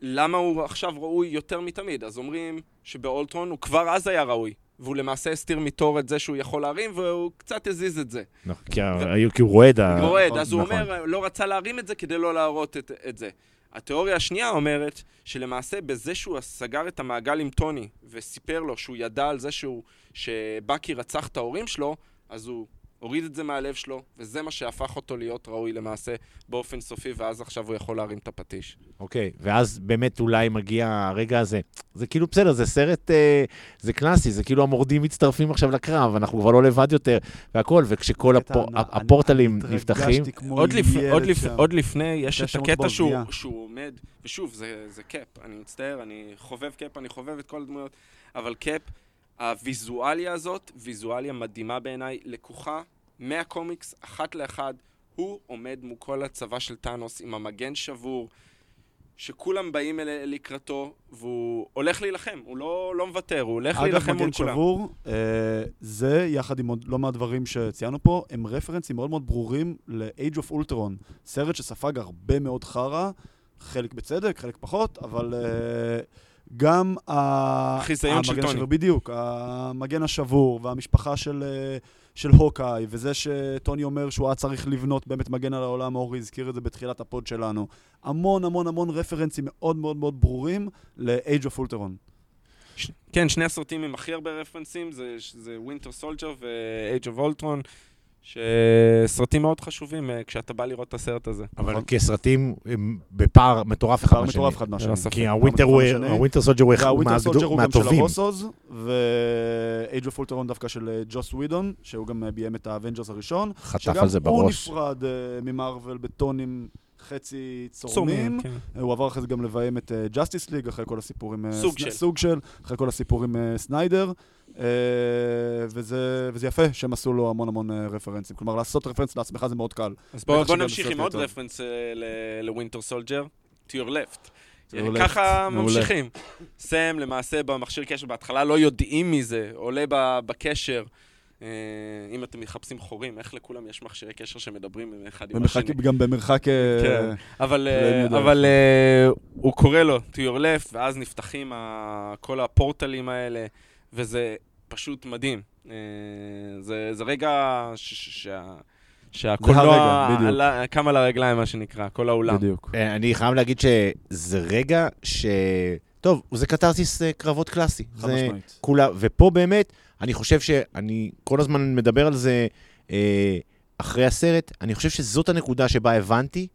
למה הוא עכשיו ראוי יותר מתמיד. אז אומרים שבאולטרון הוא כבר אז היה ראוי, והוא למעשה הסתיר מתור את זה שהוא יכול להרים, והוא קצת הזיז את זה. נכון, כי ה- כי הוא רועד. רועד, נכון, אז הוא נכון. אומר, לא רצה להרים את זה כדי לא להראות את, את זה. התיאוריה השנייה אומרת שלמעשה בזה שהוא סגר את המעגל עם טוני וסיפר לו שהוא ידע על זה שהוא, שבאקי רצח את ההורים שלו, אז הוא הוריד את זה מהלב שלו, וזה מה שהפך אותו להיות ראוי למעשה באופן סופי, ואז עכשיו הוא יכול להרים את הפטיש. אוקיי, ואז באמת אולי מגיע הרגע הזה. זה כאילו בסדר, זה סרט, אה, זה קלאסי, זה כאילו המורדים מצטרפים עכשיו לקרב, אנחנו כבר לא לבד יותר, והכל, וכשכל הקטע, הפו- אני- הפורטלים אני נפתחים, עוד, לפ... עוד, לפ... עוד לפני, יש את הקטע שהוא. שהוא עומד, ושוב, זה, זה קאפ, אני מצטער, אני חובב קאפ, אני חובב את כל הדמויות, אבל קאפ, הוויזואליה הזאת, ויזואליה מדהימה בעיניי, לקוחה מהקומיקס, אחת לאחד, הוא עומד מול כל הצבא של טאנוס עם המגן שבור, שכולם באים אל... לקראתו, והוא הולך להילחם, הוא לא, לא מוותר, הוא הולך אגב, להילחם מול מגן כולם. שבור, אה, זה, יחד עם עוד לא מעט דברים שציינו פה, הם רפרנסים מאוד מאוד ברורים ל-Age of Ultron, סרט שספג הרבה מאוד חרא, חלק בצדק, חלק פחות, אבל אה, גם ה- חיזיון של בדיוק, המגן השבור והמשפחה של, אה, של הוקאי, וזה שטוני אומר שהוא היה צריך לבנות באמת מגן על העולם, אורי הזכיר את זה בתחילת ה pod שלנו. המון המון המון רפרנסים מאוד מאוד מאוד ברורים ל-Age of Ultron. ש- כן, שני הסרטים עם הכי הרבה רפרנסים, זה, זה Winter Soldier ו-Age of Ultron, שסרטים מאוד חשובים אה, כשאתה בא לראות את הסרט הזה. אבל נכון. כסרטים הם בפער מטורף אחד מהשני. מטורף אחד מהשני. כי ה Winter Soldier הוא אחד וה Winter מהגדול- Soldier הוא גם של מהטובים. הרוסוז, ו-Age of Ultron דווקא של אה, ג'וס ווידון, שהוא גם אה, ביים את ה Avengers הראשון. חטף על זה שגם הוא בראש. נפרד ממרוויל בטונים חצי צורמים. צורמים, כן. הוא עבר אחרי זה גם לביים את Justice League, אחרי כל הסיפורים... אה, סוג של. סוג של, אחרי כל הסיפורים אה, סניידר. אה, וזה, וזה יפה שהם עשו לו המון המון אה, רפרנסים. כלומר, לעשות רפרנס לעצמך זה מאוד קל. אז בואו בוא נמשיך עם עוד. רפרנס ל Winter Soldier, to your left. ככה. ממשיכים. סם למעשה במכשיר קשר, בהתחלה לא יודעים מזה, עולה ב- בקשר. אה, אם אתם מחפשים חורים, איך לכולם יש מכשירי קשר שמדברים אחד עם השני. גם במרחק... אה, כן. אבל, אה, אה, הוא קורא לו to your left, ואז נפתחים כל הפורטלים האלה, וזה פשוט מדהים. אה, זה, זה רגע ש- ש- שה- שהקולנוע. עלה- קם על הרגליים, מה שנקרא, כל האולם. בדיוק. אה, אני חייב להגיד שזה רגע ש... טוב, זה קתרסיס אה, קרבות קלאסי. חד זה משמעית. כולה, ופה באמת, אני חושב שאני כל הזמן מדבר על זה אה, אחרי הסרט, אני חושב שזאת הנקודה שבה הבנתי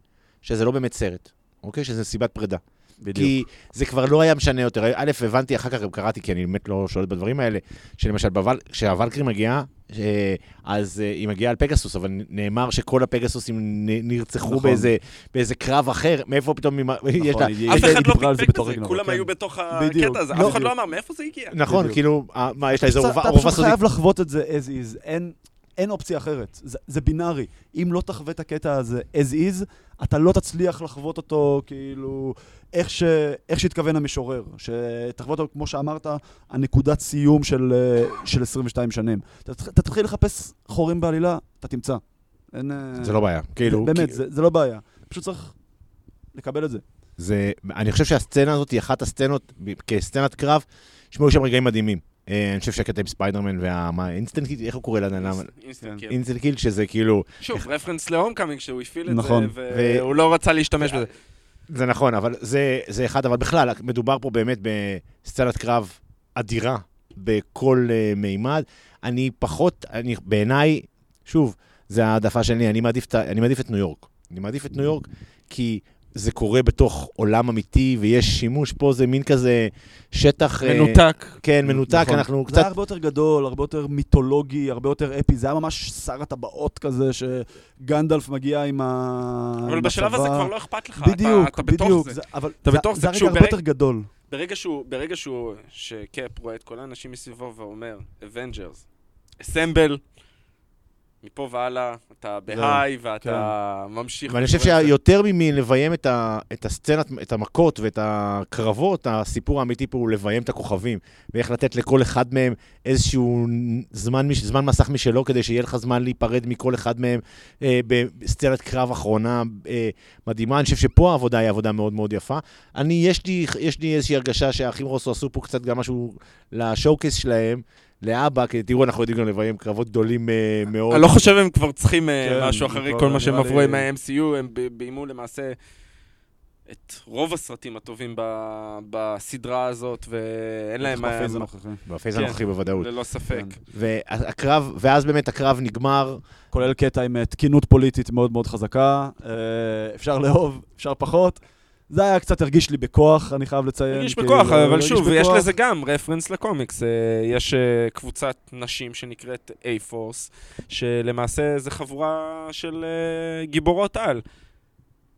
שזה לא באמת סרט, אוקיי? שזה סיבת פרידה. בדיוק. כי זה כבר לא היה משנה יותר. א', הבנתי, אחר כך גם קראתי, כי אני באמת לא שולט בדברים האלה, שלמשל, בוול- כשהוולקרי מגיעה, אה, אז אה, היא מגיעה על פגסוס, אבל נאמר שכל הפגסוסים נרצחו נכון. באיזה, באיזה קרב אחר, מאיפה פתאום היא- יש לה... אף אחד לא בתור בזה, כולם כן. היו בתוך בדיוק. הקטע הזה, לא, אף אחד לא בדיוק. אמר מאיפה זה הגיע. נכון, בדיוק. כאילו, אה, מה, יש לה איזה אתה- עורבה אתה עורבה פשוט סודית. חייב לחוות את זה as is, אין, אין אופציה אחרת. זה, זה בינארי. אם לא תחווה את הקטע הזה as is, אתה לא תצליח לחוות אותו כאילו איך, ש, איך שהתכוון המשורר. שתחווה אותו, כמו שאמרת, הנקודת סיום של, אה, של 22 שנים. אתה, תתח- אתה תתחיל לחפש חורים בעלילה, אתה תמצא. אין... אה, זה לא בעיה. כאילו, באמת, כי- זה, זה לא בעיה. פשוט צריך לקבל את זה. זה, אני חושב שהסצנה הזאת היא אחת הסצנות, כסצנת קרב, שהיו שם רגעים מדהימים. אה, אני חושב שהקטע עם ספיידרמן וה... מה, instant kill? איך הוא קורא לזה? instant kill. שזה כאילו... שוב, רפרנס ל Homecoming, שהוא הפעיל את נכון. זה, והוא לא רצה להשתמש בזה. זה נכון, אבל זה, זה אחד, אבל בכלל, מדובר פה באמת בסצנת קרב אדירה בכל uh, מימד. אני פחות, אני, בעיניי, שוב, זה העדפה שלי, מעדיף, אני מעדיף את ניו יורק. אני מעדיף את ניו יורק כי זה קורה בתוך עולם אמיתי, ויש שימוש פה, זה מין כזה שטח... אה, מנותק. כן, מנותק, נכון. אנחנו זה קצת... היה הרבה יותר גדול, הרבה יותר מיתולוגי, הרבה יותר אפי, זה היה ממש שר הטבעות כזה, שגנדלף מגיע עם ה... אבל עם בשלב הזה. כבר לא אכפת לך, אתה- בדיוק, אתה בתוך בדיוק. זה. זה- אבל אתה זה- בתוך זה, זה הרגע הרבה ברג- יותר גדול. ברגע שהוא, ברגע שהוא, שקאפ רואה את כל האנשים מסביבו ואומר, Avengers, assemble, מפה והלאה, אתה בהיי ואתה ממשיך. ואני חושב. שיותר מלביים את, ה, את הסצנת, את המכות ואת הקרבות, הסיפור האמיתי פה הוא לביים את הכוכבים, ואיך לתת לכל אחד מהם איזשהו זמן, זמן מסך משלו, כדי שיהיה לך זמן להיפרד מכל אחד מהם אה, בסצנת קרב אחרונה אה, מדהימה. אני חושב שפה העבודה היא עבודה מאוד מאוד יפה. אני, יש לי, יש לי איזושהי הרגשה שהאחים רוסו עשו פה קצת גם משהו לשואו-קייס שלהם. לאבא, כי תראו, אנחנו יודעים גם לביים קרבות גדולים אה, מאוד. אני לא חושב הם כבר צריכים אה, כן, משהו אחרי כל מה שהם עברו לי- עם ה-MCU, הם ביימו למעשה את רוב הסרטים הטובים ב- בסדרה הזאת, ואין להם... בפייס מה- הנוכחי. בפייס כן. הנוכחי בוודאות. ללא ספק. כן. והקרב, ואז באמת הקרב נגמר, כולל קטע עם אה, תקינות פוליטית מאוד מאוד חזקה. אה, אפשר לאהוב, אפשר פחות. זה היה קצת הרגיש לי בכוח, אני חייב לציין. הרגיש כאילו, בכוח, אבל הרגיש שוב, יש בכוח. לזה גם רפרנס לקומיקס. אה, יש אה, קבוצת נשים שנקראת A-Force, שלמעשה זה חבורה של אה, גיבורות על.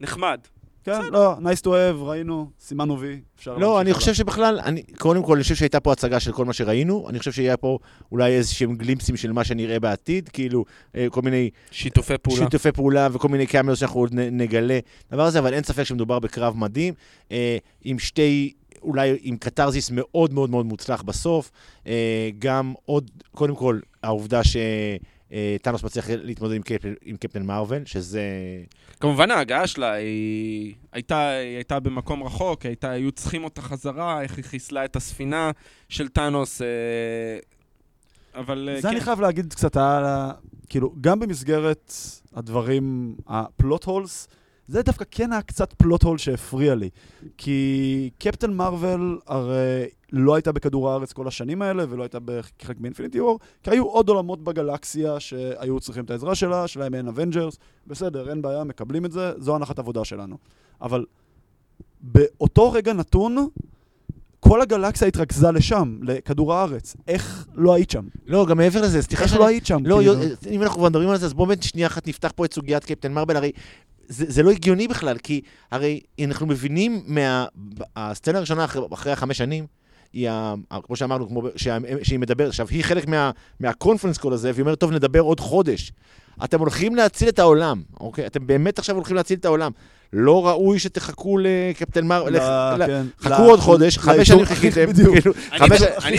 נחמד. כן, לא, nice to have, ראינו, סימנו וי, אפשר... לא, אני. חושב שבכלל, אני, קודם כל, אני חושב שהייתה פה הצגה של כל מה שראינו, אני חושב שיהיה פה אולי איזשהם גלימפסים של מה שנראה בעתיד, כאילו, אה, כל מיני שיתופי פעולה. שיתופי פעולה וכל מיני קאמרס שאנחנו עוד נגלה דבר הזה, אבל אין ספק שמדובר בקרב מדהים, אה, עם שתי, אולי עם קתרזיס מאוד מאוד מאוד מוצלח בסוף, אה, גם עוד, קודם כל, העובדה ש... אה, טאנוס מצליח להתמודד עם קפטן, עם קפטן מרוויל, שזה... כמובן ההגעה שלה היא הייתה, היא הייתה במקום רחוק, הייתה, היו צריכים אותה חזרה, איך היא חיסלה את הספינה של טאנוס, אה, אבל אה, זה כן. אני חייב להגיד קצת על ה... כאילו, גם במסגרת הדברים, ה plot holes, זה דווקא כן היה קצת plot hole שהפריע לי. כי קפטן מרוויל הרי לא הייתה בכדור הארץ כל השנים האלה, ולא הייתה כחלק מ Infinity War, כי היו עוד עולמות בגלקסיה שהיו צריכים את העזרה שלה, שלהם אין Avengers, בסדר, אין בעיה, מקבלים את זה, זו הנחת עבודה שלנו. אבל באותו רגע נתון, כל הגלקסיה התרכזה לשם, לכדור הארץ. איך לא היית שם? לא, גם מעבר לזה, סליחה איך לא היית שם? לא, כאילו? אם אנחנו כבר מדברים על זה, אז בואו באמת שנייה אחת נפתח פה את סוגיית קפטן מרבל, הרי זה, זה לא הגיוני בכלל, כי הרי אנחנו מבינים מה... הסצנה הראשונה אחרי, אחרי החמש שנים, היא, ה, כמו שאמרנו, כמו, שה, שהיא מדברת, עכשיו, היא חלק מה, מהקונפרנס קול הזה, והיא אומרת, טוב, נדבר עוד חודש. אתם הולכים להציל את העולם, אוקיי? אתם באמת עכשיו הולכים להציל את העולם. לא ראוי שתחכו לקפטן מרבל, ל- ל- כן, חכו עוד חודש, חמש שנים חיכיתם, בדיוק. כאילו, אני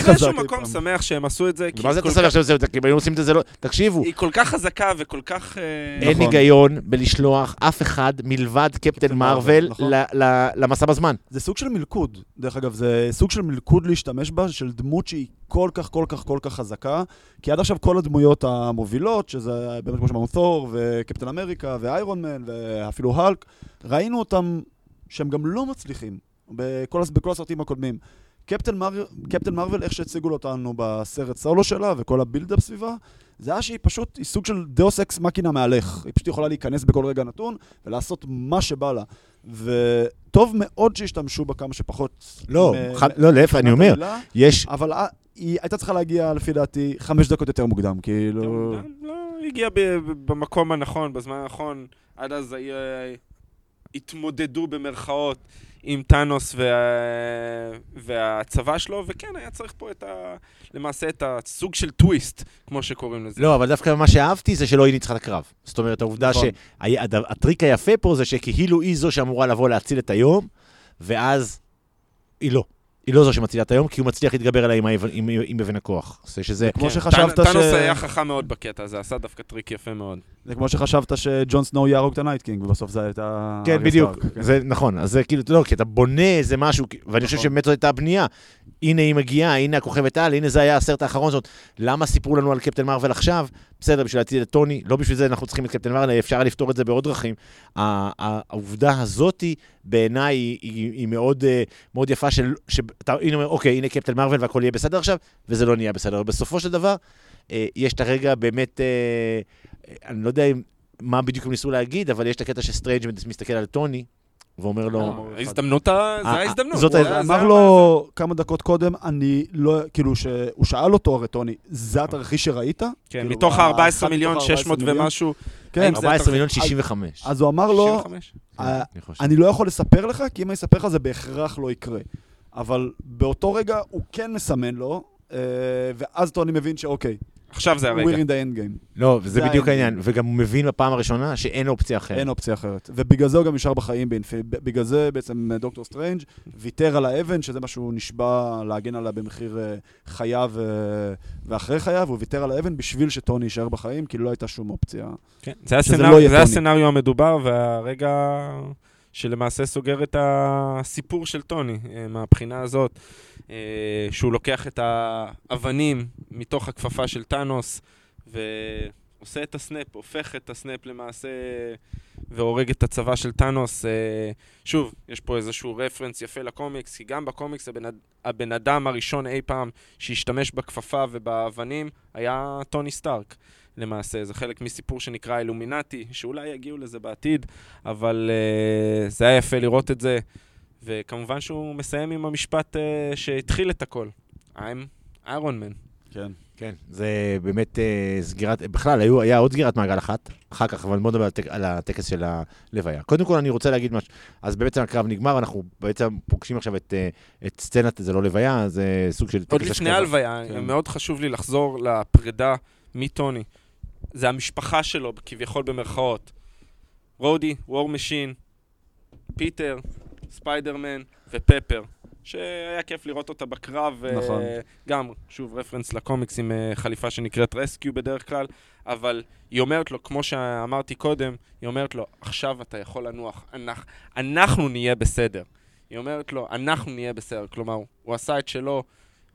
באיזשהו אי מקום. שמח שהם עשו את זה, כי מה זה אתה שמח כך- עכשיו? זה- אם היו עושים את זה, לא... תקשיבו, היא כל כך חזקה וכל כך... אה, אין נכון. היגיון בלשלוח אף אחד מלבד קפטן מרוויל נכון. למסע בזמן. זה סוג של מלכוד, דרך אגב, זה סוג של מלכוד להשתמש בה, של דמות שהיא כל כך, כל כך, כל כך חזקה, כי עד עכשיו כל הדמויות המובילות, שזה באמת כמו שאמרנו, תור, וקפטן אמריקה, ואיירון מן, ואפילו האלק, ראינו אותם שהם גם לא מצליחים בכל, בכל הסרטים הקודמים. קפטן, מר... קפטן מרוויל, איך שהציגו אותנו בסרט סולו שלה, וכל ה buildup סביבה, זה היה שהיא פשוט, היא סוג של דאוס אקס מקינה מהלך. היא פשוט יכולה להיכנס בכל רגע נתון ולעשות מה שבא לה. וטוב מאוד שהשתמשו בה כמה שפחות. לא, מ- ח- לא, להפך, אני אומר, יש... אבל היא הייתה צריכה להגיע, לפי דעתי, חמש דקות יותר מוקדם, כאילו... לא, היא הגיעה במקום הנכון, בזמן הנכון. עד אז היה- התמודדו במרכאות עם טאנוס וה... והצבא שלו, וכן, היה צריך פה את ה... למעשה את הסוג של טוויסט, כמו שקוראים לזה. לא, אבל דווקא מה שאהבתי זה שלא היא ניצחה את הקרב. זאת אומרת, העובדה נכון. שהטריק היפה פה זה שכאילו היא זו שאמורה לבוא להציל את היום, ואז היא לא. היא לא זו שמצילה את היום, כי הוא מצליח להתגבר עליה עם עם- עם אבן הכוח. זה שזה... כמו כן, שחשבת טאנוס ש- היה חכם מאוד בקטע הזה, עשה דווקא טריק יפה מאוד. זה כמו שחשבת שג'ון סנואו יהרוג את ה Night King, ובסוף זה הייתה... כן, בדיוק. סטארק, כן. זה נכון. אז זה כאילו, לא, כי אתה בונה איזה משהו, ואני חושב נכון. שבאמת זו הייתה הבנייה. הנה היא מגיעה, הנה הכוכבת על, הנה זה היה הסרט האחרון זאת. למה סיפרו לנו על קפטן מרוויל עכשיו? בסדר, בשביל להציל את טוני, לא בשביל זה אנחנו צריכים את קפטן מרוויל, אפשר לפתור את זה בעוד דרכים. העובדה הזאתי, בעיניי, היא, היא, היא מאוד, אה, מאוד יפה, שאתה, הנה, אומר, אוקיי, הנה קפטן מרוויל והכל יהיה בסדר עכשיו, וזה לא נהיה בסדר. בסופו של דבר, אה, יש את הרגע באמת, אה, אני לא יודע מה בדיוק הם ניסו להגיד, אבל יש את הקטע שסטרנג' מסתכל על טוני, ואומר לו, ההזדמנות, ה- זה אה, ההזדמנות. זאת הוא- ההז- זה אמר לו כמה דקות קודם, אני לא, כאילו, שהוא שאל אותו הרי, טוני, זה התרחיש שראית? כן, כאילו, מתוך ה- ה-14 אחד מיליון, מתוך 600 מיליון. ומשהו, כן, האם זה 14 מיליון אז- 65. אז הוא אמר לו, 65? אה, אני לא יכול לספר לך, כי אם אני אספר לך זה בהכרח לא יקרה. אבל באותו רגע הוא כן מסמן לו, אה, ואז טוני מבין שאוקיי, עכשיו זה הרגע. we're in the end game. לא, וזה זה בדיוק העניין. וגם הוא מבין בפעם הראשונה שאין אופציה אחרת. אין אופציה אחרת. ובגלל זה הוא גם נשאר בחיים, באינפי- בגלל זה בעצם אה, דוקטור סטרנג' ויתר על האבן, שזה מה שהוא נשבע להגן עליה במחיר אה, חייו אה, ואחרי חייו, הוא ויתר על האבן בשביל שטוני יישאר בחיים, כי לא הייתה שום אופציה. כן, זה לא. ה scenario המדובר, והרגע שלמעשה סוגר את הסיפור של טוני, אה, מהבחינה הזאת, אה, שהוא לוקח את האבנים מתוך הכפפה של טאנוס, ועושה את ה snap, הופך את ה snap למעשה, והורג את הצבא של טאנוס. אה, שוב, יש פה איזשהו רפרנס יפה לקומיקס, כי גם בקומיקס הבן, הבן אדם הראשון אי פעם שהשתמש בכפפה ובאבנים היה טוני סטארק. למעשה, זה חלק מסיפור שנקרא אילומינטי, שאולי יגיעו לזה בעתיד, אבל uh, זה היה יפה לראות את זה, וכמובן שהוא מסיים עם המשפט uh, שהתחיל את הכל. I'm איירון מן. כן. כן, זה באמת אה, סגירת, בכלל, היו, היה עוד סגירת מעגל אחת, אחר כך, אבל בוא נדבר על, על הטקס של הלוויה. קודם כל, אני רוצה להגיד משהו. אז בעצם הקרב נגמר, אנחנו בעצם פוגשים עכשיו את, אה, את סצנת, זה לא לוויה, זה סוג של טקס עוד השכבה. לפני ההלוויה, כן. מאוד חשוב לי לחזור לפרידה מטוני. זה המשפחה שלו, כביכול במרכאות. רודי, War Machine, פיטר, ספיידרמן ופפר. שהיה כיף לראות אותה בקרב. נכון. אה, גם, שוב, רפרנס לקומיקס עם אה, חליפה שנקראת Rescue בדרך כלל, אבל היא אומרת לו, כמו שאמרתי קודם, היא אומרת לו, עכשיו אתה יכול לנוח, אנחנו, אנחנו נהיה בסדר. היא אומרת לו, אנחנו נהיה בסדר. כלומר, הוא עשה את שלו,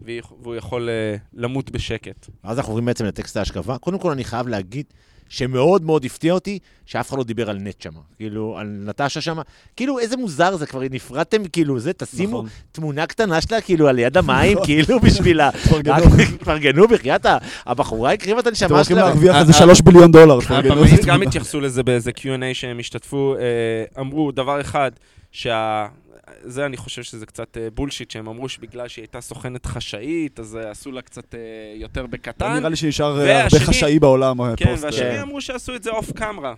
והוא יכול אה, למות בשקט. אז אנחנו עוברים בעצם לטקסט ההשכבה. קודם כל, אני חייב להגיד שמאוד מאוד הפתיע אותי שאף אחד לא דיבר על נט שם. כאילו, על נטשה שם. כאילו, איזה מוזר זה, כבר נפרדתם, כאילו, זה, תשימו נכון. תמונה קטנה שלה, כאילו, על יד המים, כאילו, בשביל ה... תפרגנו. בחייאת, הבחורה הקריבה את אתם הנשמה הולכים שלה. להרוויח אה, איזה אה, שלוש ביליון דולר. תפרגנו. גם התייחסו לזה באיזה Q&A שהם השתתפו, אמרו דבר אחד, שה... זה אני חושב שזה קצת אה, בולשיט, שהם אמרו שבגלל שהיא הייתה סוכנת חשאית, אז אה, עשו לה קצת אה, יותר בקטן. נראה לי שנשאר אה, הרבה חשאי בעולם. אה, כן, והשני אה, אמרו שעשו את זה off camera.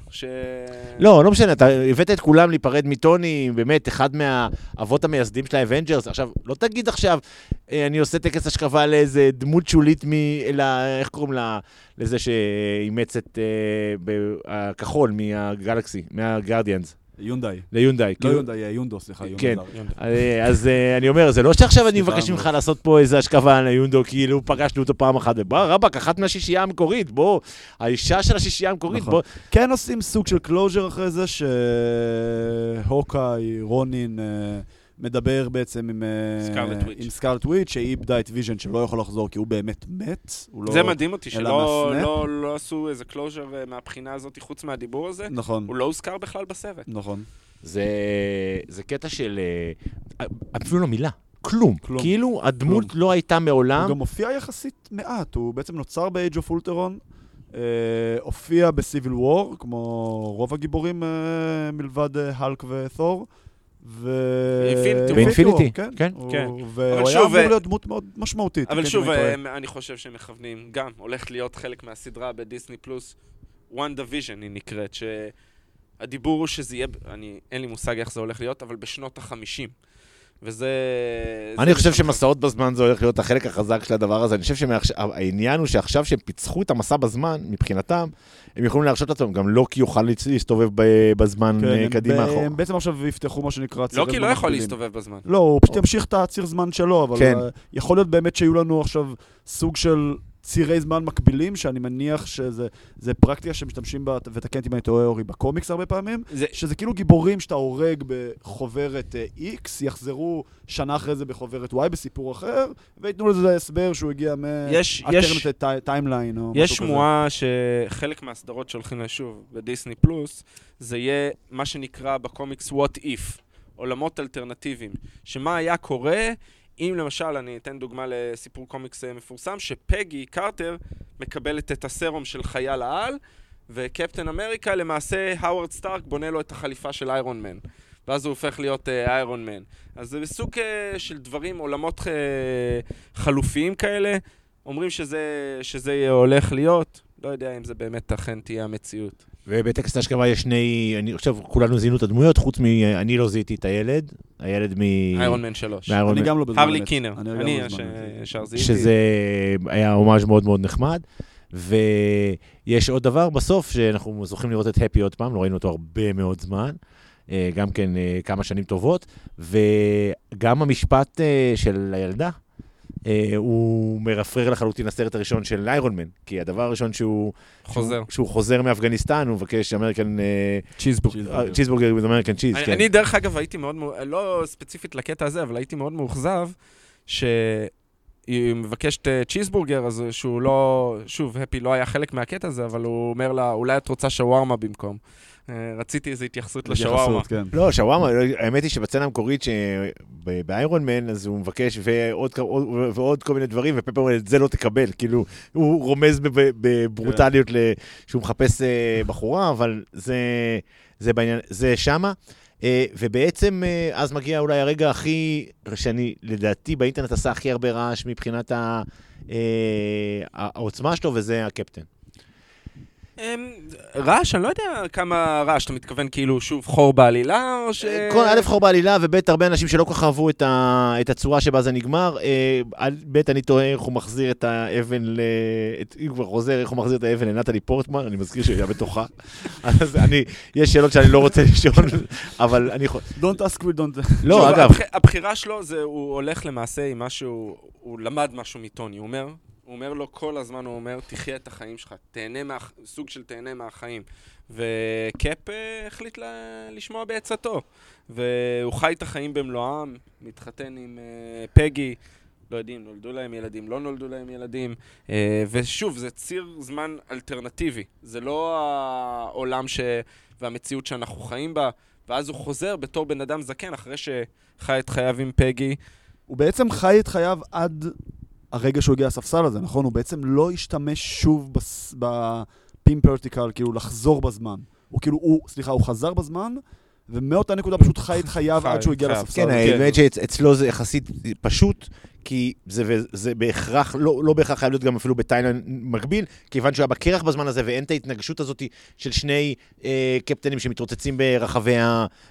לא, לא משנה, אתה הבאת את כולם להיפרד מטוני, באמת, אחד מהאבות המייסדים של ה Avengers. עכשיו, לא תגיד עכשיו, אה, אני עושה טקס השכבה לאיזה דמות שולית מ... אלא, איך קוראים לה? לזה שאימץ את אה, הכחול מהגלקסי, מהגרדיאנס, יונדאי. ליונדאי. לא כאילו- יונדאי, יונדו, סליחה. יונדו כן. אה, אז אה, אני אומר, זה לא שעכשיו אני מבקש ממך לעשות פה איזה אשכבה על יונדו, כאילו פגשנו אותו פעם אחת, ובוא, רבאק, אחת מהשישייה המקורית, בוא, האישה של השישייה המקורית, נכון. בוא. כן עושים סוג של closure אחרי זה, שהוקאי, רונין, אה, מדבר בעצם עם... אה, סקארלט וויץ'. עם סקארלט וויץ', שהיא איבדה את ויז'ן שלא יכול לחזור כי הוא באמת מת. הוא לא... זה מדהים אותי, שלא מה snap. לא, לא עשו איזה closure מהבחינה הזאת, חוץ מהדיבור הזה. נכון, הוא לא הוזכר בכלל בסרט. נכון. זה, זה קטע של... אה, אפילו לא מילה, כלום. כלום. כאילו, הדמות לא הייתה מעולם. הוא גם הופיע יחסית מעט, הוא בעצם נוצר ב-Age of Ultron, אה, הופיע ב-Civil War, כמו רוב הגיבורים אה, מלבד אה, הלק ותור. ו... Infinity War. באינפיניטי, כן. כן. כן. והוא אבל היה אמור אה, להיות דמות מאוד משמעותית. אבל שוב, אני. אה, אני חושב שהם מכוונים, גם הולכת להיות חלק מהסדרה בדיסני פלוס, One Division היא נקראת, שהדיבור הוא שזה יהיה, אני, אין לי מושג איך זה הולך להיות, אבל בשנות החמישים. וזה... אני זה חושב. שמסעות בזמן זה הולך להיות החלק החזק של הדבר הזה. אני חושב שהעניין הוא שעכשיו שהם פיצחו את המסע בזמן, מבחינתם, הם יכולים להרשות לעצמם, גם לוקי יוכל להסתובב ב- בזמן כן, אה, הם- קדימה הם אחורה. בעצם עכשיו יפתחו מה שנקרא צירי לא כי זמן לא יכול. להסתובב בזמן. לא, הוא פשוט ימשיך את הציר זמן שלו, אבל כן. אה, יכול להיות באמת שיהיו לנו עכשיו סוג של צירי זמן מקבילים, שאני מניח שזה זה פרקטיקה שמשתמשים בה, ותקן אותי אם אני טועה, אורי, בקומיקס הרבה פעמים, זה, שזה כאילו גיבורים שאתה הורג בחוברת אה, X, יחזרו שנה אחרי זה בחוברת Y בסיפור אחר, וייתנו לזה הסבר שהוא הגיע מ... יש- יש- alternate timeline או יש משהו כזה. שמועה שחלק מהסדרות שהולכים לשוב בדיסני פלוס, זה יהיה מה שנקרא בקומיקס What If, עולמות אלטרנטיביים. שמה היה קורה אם למשל, אני אתן דוגמה לסיפור קומיקס אה, מפורסם, שפגי קרטר מקבלת את הסרום של חייל העל, וקפטן אמריקה, למעשה, האוורד סטארק בונה לו את החליפה של איירון מן. ואז הוא הופך להיות אה, איירון מן. אז זה סוג אה, של דברים, עולמות אה, חלופיים כאלה. אומרים שזה, שזה הולך להיות, לא יודע אם זה באמת אכן תהיה המציאות. ובטקסט ההשכבה יש שני, אני חושב כולנו זיהינו את הדמויות, חוץ מ... אני לא זיהיתי את הילד, הילד מ... איירון מן 3. מאיירון אני. גם לא בזמן הרלי. קינר, אני לא. ישר זיהיתי. שזה היה הומאז' מאוד מאוד נחמד. ויש עוד דבר בסוף, שאנחנו זוכים לראות את הפי עוד פעם, לא ראינו אותו הרבה מאוד זמן, אה, גם כן אה, כמה שנים טובות, וגם המשפט אה, של הילדה, הוא מרפרר לחלוטין לסרט הראשון של איירון מן, כי הדבר הראשון שהוא... חוזר. שהוא, שהוא חוזר מאפגניסטן, הוא מבקש American... צ'יזבורג. צ'יזבורגר. צ'יזבורגר with American cheese, אני, כן. אני דרך אגב הייתי מאוד, מאו- לא ספציפית לקטע הזה, אבל הייתי מאוד מאוכזב, שהיא מבקשת אה, צ'יזבורגר, אז שהוא לא, שוב, הפי לא היה חלק מהקטע הזה, אבל הוא אומר לה, אולי את רוצה שווארמה במקום. אה, רציתי איזו התייחסות לשווארמה. כן. לא, שווארמה, האמת היא שבצנה המקורית שבאיירון מן, אז הוא מבקש ועוד, עוד, ועוד כל מיני דברים, ופפר אומר, את זה לא תקבל. כאילו, הוא רומז בב- בברוטליות ל- שהוא מחפש אה, בחורה, אבל זה, זה בעניין, זה שמה. אה, ובעצם אה, אז מגיע אולי הרגע הכי, שאני לדעתי באינטרנט עשה הכי הרבה רעש מבחינת אה, העוצמה שלו, וזה הקפטן. אמ, רעש, אני לא יודע כמה רעש, אתה מתכוון כאילו שוב חור בעלילה, או ש... כל א' חור בעלילה, וב' הרבה אנשים שלא כל כך אהבו את, ה, את הצורה שבה זה נגמר. אה, ב' אני תוהה איך הוא מחזיר את האבן, ל, את, אם כבר חוזר, איך הוא מחזיר את האבן לנטלי פורטמן, אני מזכיר שהיא הייתה בתוכה. אז אני, יש שאלות שאני לא רוצה לשאול, אבל אני יכול... Don't ask we don't... לא, אגב, הבח... הבחירה שלו זה, הוא הולך למעשה עם משהו, הוא למד משהו מטוני, הוא אומר, הוא אומר לו כל הזמן, הוא אומר, תחיה את החיים שלך, תהנה מה... סוג של תהנה מהחיים. וקאפ אה, החליט ל... לשמוע בעצתו. והוא חי את החיים במלואם, מתחתן עם אה, פגי, לא יודעים, נולדו להם ילדים, לא נולדו להם ילדים. אה, ושוב, זה ציר זמן אלטרנטיבי. זה לא העולם ש... והמציאות שאנחנו חיים בה. ואז הוא חוזר בתור בן אדם זקן, אחרי שחי את חייו עם פגי. הוא בעצם חי את חייו עד הרגע שהוא הגיע לספסל הזה, נכון? הוא בעצם לא השתמש שוב בס- בפימפרטיקל, כאילו לחזור בזמן. הוא כאילו, הוא, סליחה, הוא חזר בזמן, ומאותה נקודה פשוט חי את חייו חי עד שהוא הגיע. לספסל. כן, הזה. האמת שאצלו זה יחסית פשוט, כי זה, זה בהכרח, לא, לא בהכרח חייב להיות גם אפילו בטיילנד מקביל, כיוון שהוא היה בקרח בזמן הזה, ואין את ההתנגשות הזאת של שני אה, קפטנים שמתרוצצים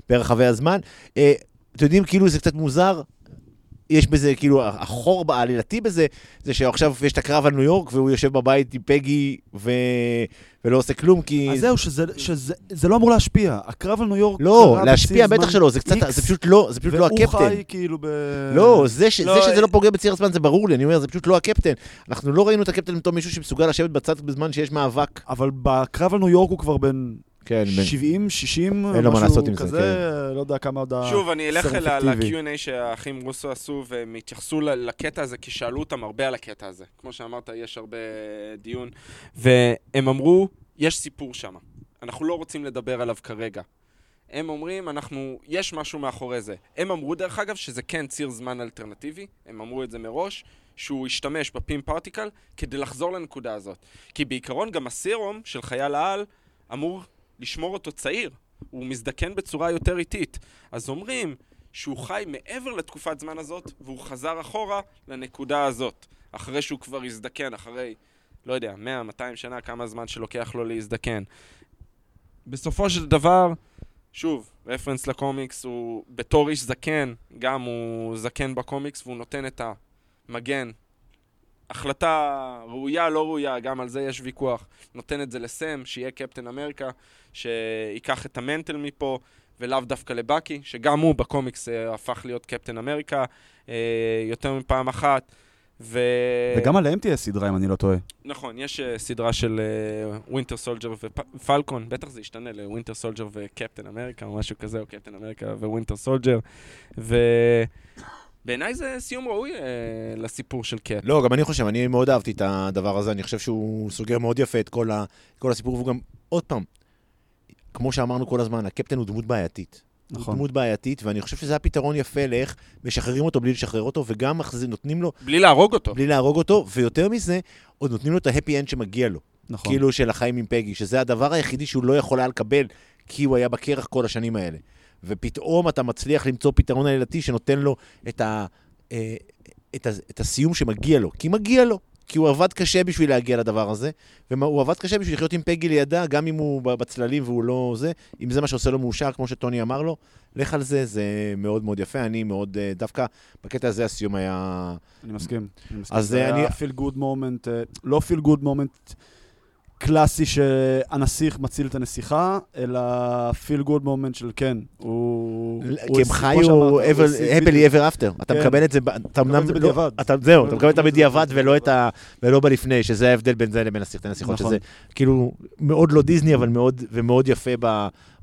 ברחבי הזמן. אה, אתם יודעים, כאילו זה קצת מוזר. יש בזה, כאילו, החור העלילתי בזה, זה שעכשיו יש את הקרב על ניו יורק, והוא יושב בבית עם פגי ו... ולא עושה כלום, כי... אז זהו, שזה, שזה זה לא אמור להשפיע. הקרב על ניו יורק לא, להשפיע בטח שלא, זה קצת, X, זה פשוט לא, זה פשוט לא הקפטן. והוא חי כאילו ב... לא, זה, ש... לא, זה שזה אה, לא פוגע בציר הזמן זה ברור לי, אני אומר, זה פשוט לא הקפטן. אנחנו לא ראינו את הקפטן בתור מישהו שמסוגל לשבת בצד בזמן שיש מאבק. אבל בקרב על ניו יורק הוא כבר בן כן, 70, 60, אין לו מה לעשות עם זה, כזה, לא יודע כמה עוד. שוב, אני אלך סרט ל- אפקטיבי. ל-Q&A שהאחים רוסו עשו, והם התייחסו לקטע הזה, כי שאלו אותם הרבה על הקטע הזה. כמו שאמרת, יש הרבה דיון. והם אמרו, יש סיפור שם. אנחנו לא רוצים לדבר עליו כרגע. הם אומרים, אנחנו, יש משהו מאחורי זה. הם אמרו, דרך אגב, שזה כן ציר זמן אלטרנטיבי, הם אמרו את זה מראש, שהוא השתמש בפים פרטיקל כדי לחזור לנקודה הזאת. כי בעיקרון גם הסרום של חייל העל אמור לשמור אותו צעיר. הוא מזדקן בצורה יותר איטית. אז אומרים שהוא חי מעבר לתקופת זמן הזאת, והוא חזר אחורה לנקודה הזאת. אחרי שהוא כבר הזדקן, אחרי, לא יודע, 100-200 שנה, כמה זמן שלוקח לו להזדקן. בסופו של דבר, שוב, רפרנס לקומיקס, הוא בתור איש זקן, גם הוא זקן בקומיקס, והוא נותן את המגן. החלטה ראויה, לא ראויה, גם על זה יש ויכוח. נותן את זה לסם, שיהיה קפטן אמריקה, שייקח את המנטל מפה, ולאו דווקא לבאקי, שגם הוא בקומיקס אה, הפך להיות קפטן אמריקה אה, יותר מפעם אחת. ו... וגם עליהם תהיה סדרה, אם אני לא טועה. נכון, יש אה, סדרה של ווינטר סולג'ר ופלקון, בטח זה ישתנה לווינטר סולג'ר וקפטן אמריקה או משהו כזה, או קפטן אמריקה ווינטר סולג'ר. ובעיניי זה סיום ראוי אה, לסיפור של קאפ. לא, גם אני חושב, אני מאוד אהבתי את הדבר הזה, אני חושב שהוא סוגר מאוד יפה את כל, ה, כל הסיפור, והוא גם, עוד פעם, כמו שאמרנו כל הזמן, הקפטן הוא דמות בעייתית. נכון. הוא דמות בעייתית, ואני חושב שזה הפתרון יפה לאיך משחררים אותו בלי לשחרר אותו, וגם מחזיר, נותנים לו, בלי להרוג אותו. בלי להרוג אותו, ויותר מזה, עוד נותנים לו את ההפי אנד שמגיע לו. נכון. כאילו של החיים עם פגי, שזה הדבר היחידי שהוא לא יכול היה לקבל, כי הוא היה בקרח כל השנים האלה. ופתאום אתה מצליח למצוא פתרון עלילתי שנותן לו את, ה, אה, את, ה, את הסיום שמגיע לו. כי מגיע לו. כי הוא עבד קשה בשביל להגיע לדבר הזה, והוא עבד קשה בשביל לחיות עם פגי לידה, גם אם הוא בצללים והוא לא זה, אם זה מה שעושה לו מאושר, כמו שטוני אמר לו, לך על זה, זה מאוד מאוד יפה. אני מאוד, אה, דווקא בקטע הזה הסיום היה... אני מסכים. אני מסכים. אז זה אני- היה feel good moment, לא feel good moment קלאסי שהנסיך מציל את הנסיכה, אלא feel good moment של כן, הוא... כי הם חיו happily ever after. אתה כן. מקבל את זה, ב- אתה מקבל אמנם את זה לא- בדיעבד. אתה- זהו, אתה את מקבל את הבדיעבד בדיעבד. ולא את ה... ולא בלפני, שזה ההבדל בין זה לבין הנסיכות, נכון. שזה כאילו מאוד לא דיסני, אבל מאוד ומאוד יפה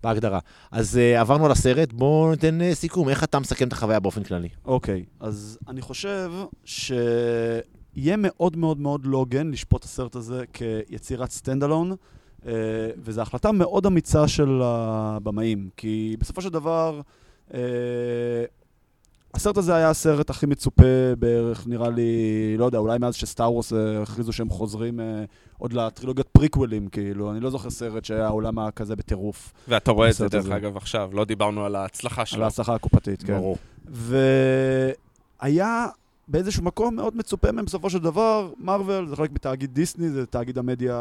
בהגדרה. אז אה, עברנו על הסרט, בואו ניתן אה, סיכום. איך אתה מסכם את החוויה באופן כללי? אוקיי, אז אני חושב שיהיה מאוד מאוד מאוד לא הוגן לשפוט את הסרט הזה כיצירת stand alone, וזו החלטה מאוד אמיצה של הבמאים, כי בסופו של דבר, אה, הסרט הזה היה הסרט הכי מצופה בערך, נראה לי, לא יודע, אולי מאז שסטאר וורס אה, הכריזו שהם חוזרים אה, עוד לטרילוגיית פריקוולים, כאילו, אני לא זוכר סרט שהיה העולם הכזה בטירוף, ואתה רואה את זה, דרך הזה. אגב, עכשיו, לא דיברנו על ההצלחה על שלו. ההצלחה הקופתית, כן. ברור. והיה באיזשהו מקום מאוד מצופה מהם בסופו של דבר, מארוול זה חלק מתאגיד דיסני, זה תאגיד המדיה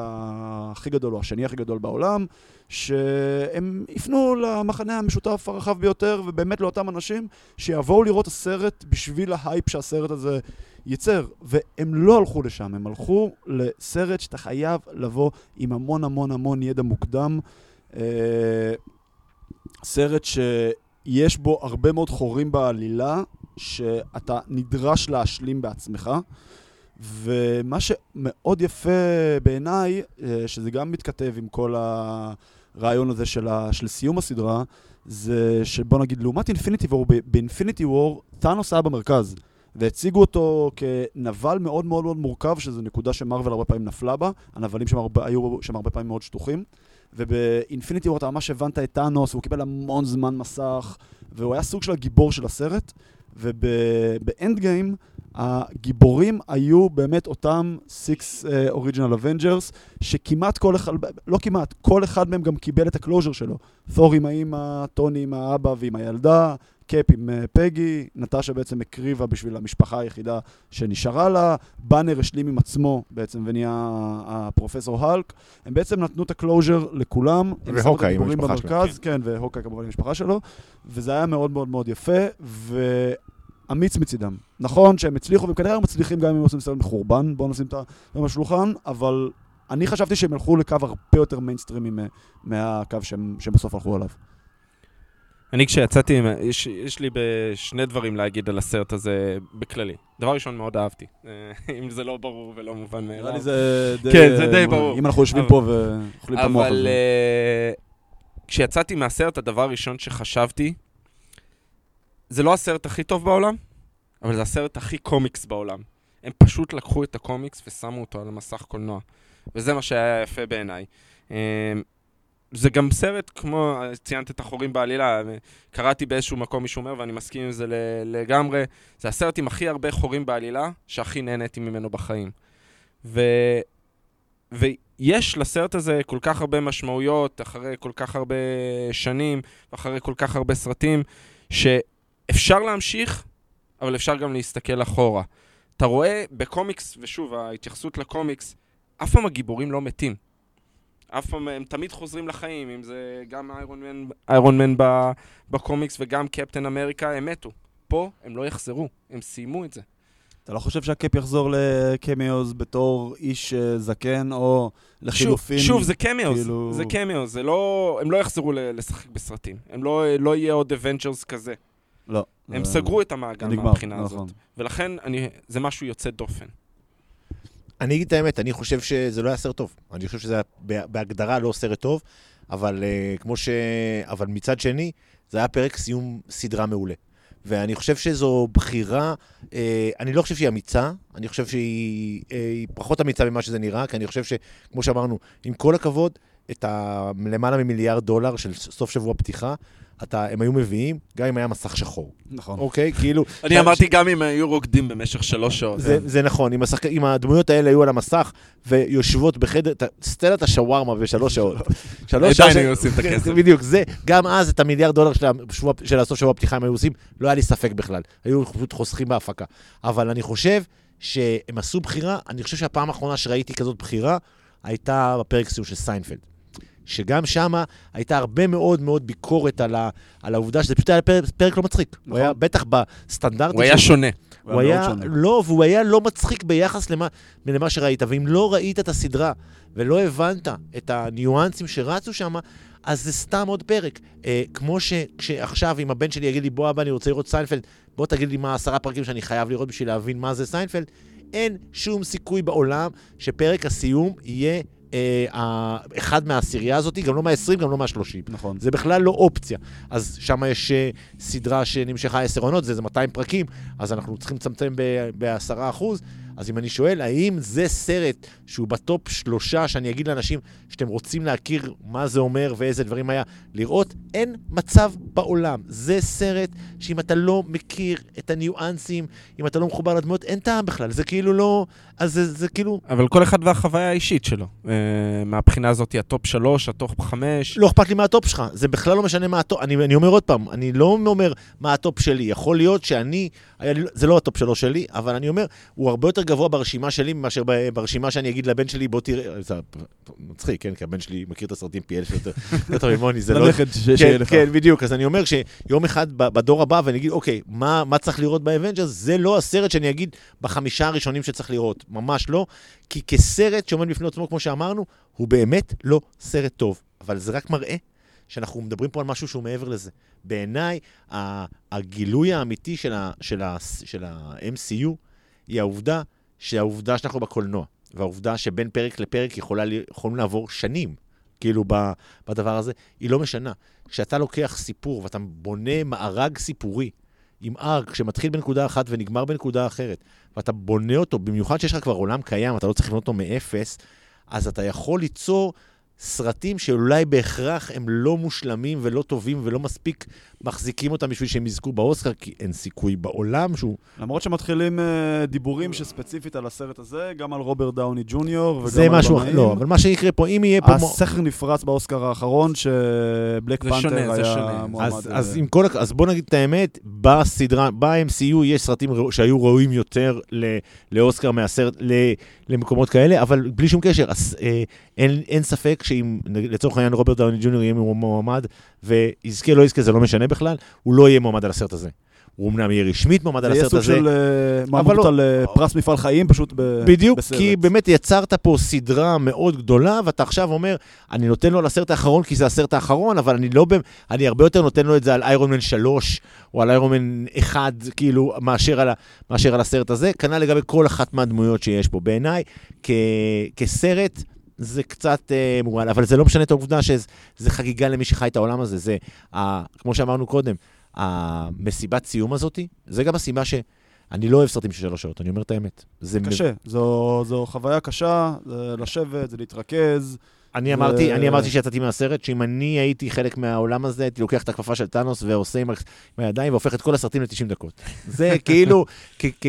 הכי גדול, או השני הכי גדול בעולם, שהם יפנו למחנה המשותף הרחב ביותר, ובאמת לאותם אנשים שיבואו לראות הסרט בשביל ההייפ שהסרט הזה ייצר. והם לא הלכו לשם, הם הלכו לסרט שאתה חייב לבוא עם המון המון המון ידע מוקדם. אה, סרט שיש בו הרבה מאוד חורים בעלילה, שאתה נדרש להשלים בעצמך. ומה שמאוד יפה בעיניי, אה, שזה גם מתכתב עם כל הרעיון הזה של, ה, של סיום הסדרה, זה שבוא נגיד, לעומת אינפיניטי וור, באינפיניטי וור, טאנוס היה במרכז. והציגו אותו כנבל מאוד מאוד מאוד מורכב, שזו נקודה שמרוויל הרבה פעמים נפלה בה, הנבלים שם הרבה, היו שם הרבה פעמים מאוד שטוחים. ובאינפיניטי וור אתה ממש הבנת את טאנוס, והוא קיבל המון זמן מסך, והוא היה סוג של הגיבור של הסרט. ובאנד גיים, הגיבורים היו באמת אותם six original Avengers, שכמעט כל אחד, לא כמעט, כל אחד מהם גם קיבל את ה closure שלו. תור עם האימא, טוני עם האבא ועם הילדה, קאפ עם אה, פגי, נטשה בעצם הקריבה בשביל המשפחה היחידה שנשארה לה, באנר השלים עם עצמו בעצם ונהיה הפרופסור האלק. הם בעצם נתנו את ה closure לכולם. והוקאי עם המשפחה שלו, במרכז, כן, והוקאי כמובן עם המשפחה שלו, וזה היה מאוד מאוד מאוד יפה, ואמיץ מצידם. נכון שהם הצליחו, וכנראה הם מצליחים גם אם הם עושים סרט מחורבן, בואו נשים את זה על השולחן, אבל אני חשבתי שהם הלכו לקו הרבה יותר מיינסטרימי מה- מהקו שהם, שהם בסוף הלכו עליו. אני כשיצאתי, יש, יש לי שני דברים להגיד על הסרט הזה בכללי. דבר ראשון, מאוד אהבתי. אה, אם זה לא ברור ולא מובן מאליו. נראה לי זה די... כן, זה די ברור. אם אנחנו יושבים אבל- פה ואוכלים את המוח אבל הזה. אה, כשיצאתי מהסרט, הדבר הראשון שחשבתי, זה לא הסרט הכי טוב בעולם, אבל זה הסרט הכי קומיקס בעולם. הם פשוט לקחו את הקומיקס ושמו אותו על מסך קולנוע. וזה מה שהיה יפה בעיניי. זה גם סרט, כמו, ציינת את החורים בעלילה, קראתי באיזשהו מקום מישהו אומר, ואני מסכים עם זה לגמרי, זה הסרט עם הכי הרבה חורים בעלילה, שהכי נהניתי ממנו בחיים. ו... ויש לסרט הזה כל כך הרבה משמעויות, אחרי כל כך הרבה שנים, ואחרי כל כך הרבה סרטים, שאפשר להמשיך, אבל אפשר גם להסתכל אחורה. אתה רואה בקומיקס, ושוב, ההתייחסות לקומיקס, אף פעם הגיבורים לא מתים. אף פעם, הם תמיד חוזרים לחיים, אם זה גם איירון מן, איירון מן ב, בקומיקס וגם קפטן אמריקה, הם מתו. פה הם לא יחזרו, הם סיימו את זה. אתה לא חושב שהקאפ יחזור לקמיוז בתור איש אה, זקן, או לחילופין? שוב, שוב, זה cameos, כאילו- זה cameos, זה לא... הם לא יחזרו לשחק בסרטים. הם לא, לא יהיה עוד אבנג'רס כזה. לא. הם זה- סגרו את המעגל נגמר, מהבחינה נכון. הזאת. ולכן אני, זה משהו יוצא דופן. אני אגיד את האמת, אני חושב שזה לא היה סרט טוב. אני חושב שזה היה בה- בהגדרה לא סרט טוב, אבל אה, כמו ש... אבל מצד שני, זה היה פרק סיום סדרה מעולה. ואני חושב שזו בחירה, אה, אני לא חושב שהיא אמיצה, אני חושב שהיא היא פחות אמיצה ממה שזה נראה, כי אני חושב שכמו שאמרנו, עם כל הכבוד, את הלמעלה ממיליארד דולר של סוף שבוע פתיחה, אתה, הם היו מביאים, גם אם היה מסך שחור. נכון. אוקיי? כאילו... אני אמרתי גם אם היו רוקדים במשך שלוש שעות. זה, זה נכון, אם, השחק... אם הדמויות האלה היו על המסך ויושבות בחדר, סצנת השווארמה בשלוש שעות. שלוש עדיין שעות- היו עושים את הכסף. בדיוק, זה, גם אז את המיליארד דולר של, השבוע, של הסוף שבוע הפתיחה הם היו עושים, לא היה לי ספק בכלל. היו פשוט חוסכים בהפקה. אבל אני חושב שהם עשו בחירה, אני חושב שהפעם האחרונה שראיתי כזאת בחירה, הייתה בפרק סיום של סיינפלד. שגם שמה הייתה הרבה מאוד מאוד ביקורת על, ה, על העובדה שזה פשוט היה פרק, פרק לא מצחיק. הוא נכון. היה בטח בסטנדרטים הוא היה שונה. הוא היה, מאוד שונה. לא, והוא היה לא מצחיק ביחס למה, למה שראית. ואם לא ראית את הסדרה ולא הבנת את הניואנסים שרצו שם, אז זה סתם עוד פרק. אה, כמו שעכשיו, אם הבן שלי יגיד לי, בוא אבא, אני רוצה לראות סיינפלד, בוא תגיד לי מה עשרה פרקים שאני חייב לראות בשביל להבין מה זה סיינפלד, אין שום סיכוי בעולם שפרק הסיום יהיה אחד מהעשירייה הזאת, גם לא מה-20, גם לא מה-30. נכון. זה בכלל לא אופציה. אז שם יש אה, סדרה שנמשכה עשר עונות, זה איזה 200 פרקים, אז אנחנו צריכים לצמצם ב-10 אחוז. אז אם אני שואל, האם זה סרט שהוא ב top שלושה, שאני אגיד לאנשים שאתם רוצים להכיר מה זה אומר ואיזה דברים היה, לראות, אין מצב בעולם. זה סרט שאם אתה לא מכיר את הניואנסים, אם אתה לא מחובר לדמויות, אין טעם בכלל. זה כאילו לא... אז זה, זה כאילו... אבל כל אחד והחוויה האישית שלו. אה, מהבחינה הזאת, ה top שלוש, ה top חמש. לא אכפת לי מה ה top שלך, זה בכלל לא משנה מה ה top, אני, אני אומר עוד פעם, אני לא אומר מה ה top שלי, יכול להיות שאני, זה לא ה top שלו שלי, אבל אני אומר, הוא הרבה יותר גבוה ברשימה שלי מאשר ב- ברשימה שאני אגיד לבן שלי, בוא תראה, זה מצחיק, כן, כי הבן שלי מכיר את הסרטים פי אלף יותר ממוני, זה לא... לנכד ש- שיהיה כן, לך. כן, בדיוק. אז אני אומר שיום אחד בדור הבא, ואני אגיד, אוקיי, מה, מה צריך לראות באבנג'רס? זה לא הסרט שאני אגיד בחמישה הראשונים שצריך לראות. ממש לא. כי כסרט שעומד בפני עצמו, כמו שאמרנו, הוא באמת לא סרט טוב. אבל זה רק מראה שאנחנו מדברים פה על משהו שהוא מעבר לזה. בעיניי, הגילוי האמיתי של, ה, של, ה, של ה-MCU היא העובדה שהעובדה שאנחנו בקולנוע, והעובדה שבין פרק לפרק יכולה, יכולים לעבור שנים, כאילו, בדבר הזה, היא לא משנה. כשאתה לוקח סיפור ואתה בונה מארג סיפורי עם ארק שמתחיל בנקודה אחת ונגמר בנקודה אחרת, ואתה בונה אותו, במיוחד שיש לך כבר עולם קיים, אתה לא צריך לבנות אותו מאפס, אז אתה יכול ליצור סרטים שאולי בהכרח הם לא מושלמים ולא טובים ולא מספיק מחזיקים אותם בשביל שהם יזכו באוסקר, כי אין סיכוי בעולם שהוא... למרות שמתחילים אה, דיבורים שספציפית על הסרט הזה, גם על רוברט דאוני ג'וניור וגם זה על משהו אחר, במאים. לא, אבל מה שיקרה פה, אם יהיה פה... הסכר נפרץ באוסקר האחרון, שבלק זה פנתר שונה, זה היה שונה. מועמד. אז, אה, אז, עם כל, הכ- אז בוא נגיד את האמת, בסדרה, ב-MCU יש סרטים ראו- שהיו ראויים יותר ל, לאוסקר מהסרט, ל, למקומות כאלה, אבל בלי שום קשר, אז, אה, אין, אין ספק שאם לצורך העניין רוברט דאוני ג'וניור יהיה מועמד, ויזכה לא יזכה זה לא משנה בכלל, הוא לא יהיה מועמד על הסרט הזה. הוא אמנם יהיה רשמית מועמד על זה יהיה הסרט סוג הזה. של אה, מעמדות לא- על אה, פרס מפעל חיים, פשוט ב- בדיוק, בסרט. כי באמת יצרת פה סדרה מאוד גדולה, ואתה עכשיו אומר, אני נותן לו על הסרט האחרון כי זה הסרט האחרון, אבל אני לא, אני הרבה יותר נותן לו את זה על איירון מן 3, או על איירון מן 1, כאילו, מאשר על, מאשר על הסרט הזה. כנ"ל לגבי כל אחת מהדמויות שיש פה. בעיניי, כ- כסרט, זה קצת אה, מורעל, אבל זה לא משנה את העובדה שזה חגיגה למי שחי את העולם הזה. זה, ה, כמו שאמרנו קודם, המסיבת סיום הזאתי, זה גם הסיבה ש... אני לא אוהב סרטים של שלוש שעות, אני אומר את האמת. זה קשה, זו, זו חוויה קשה, זה לשבת, זה להתרכז. אני אמרתי, אני אמרתי שיצאתי מהסרט, שאם אני הייתי חלק מהעולם הזה, הייתי לוקח את הכפפה של טאנוס ועושה עם, הידיים והופך את כל הסרטים ל-90 דקות. זה כאילו,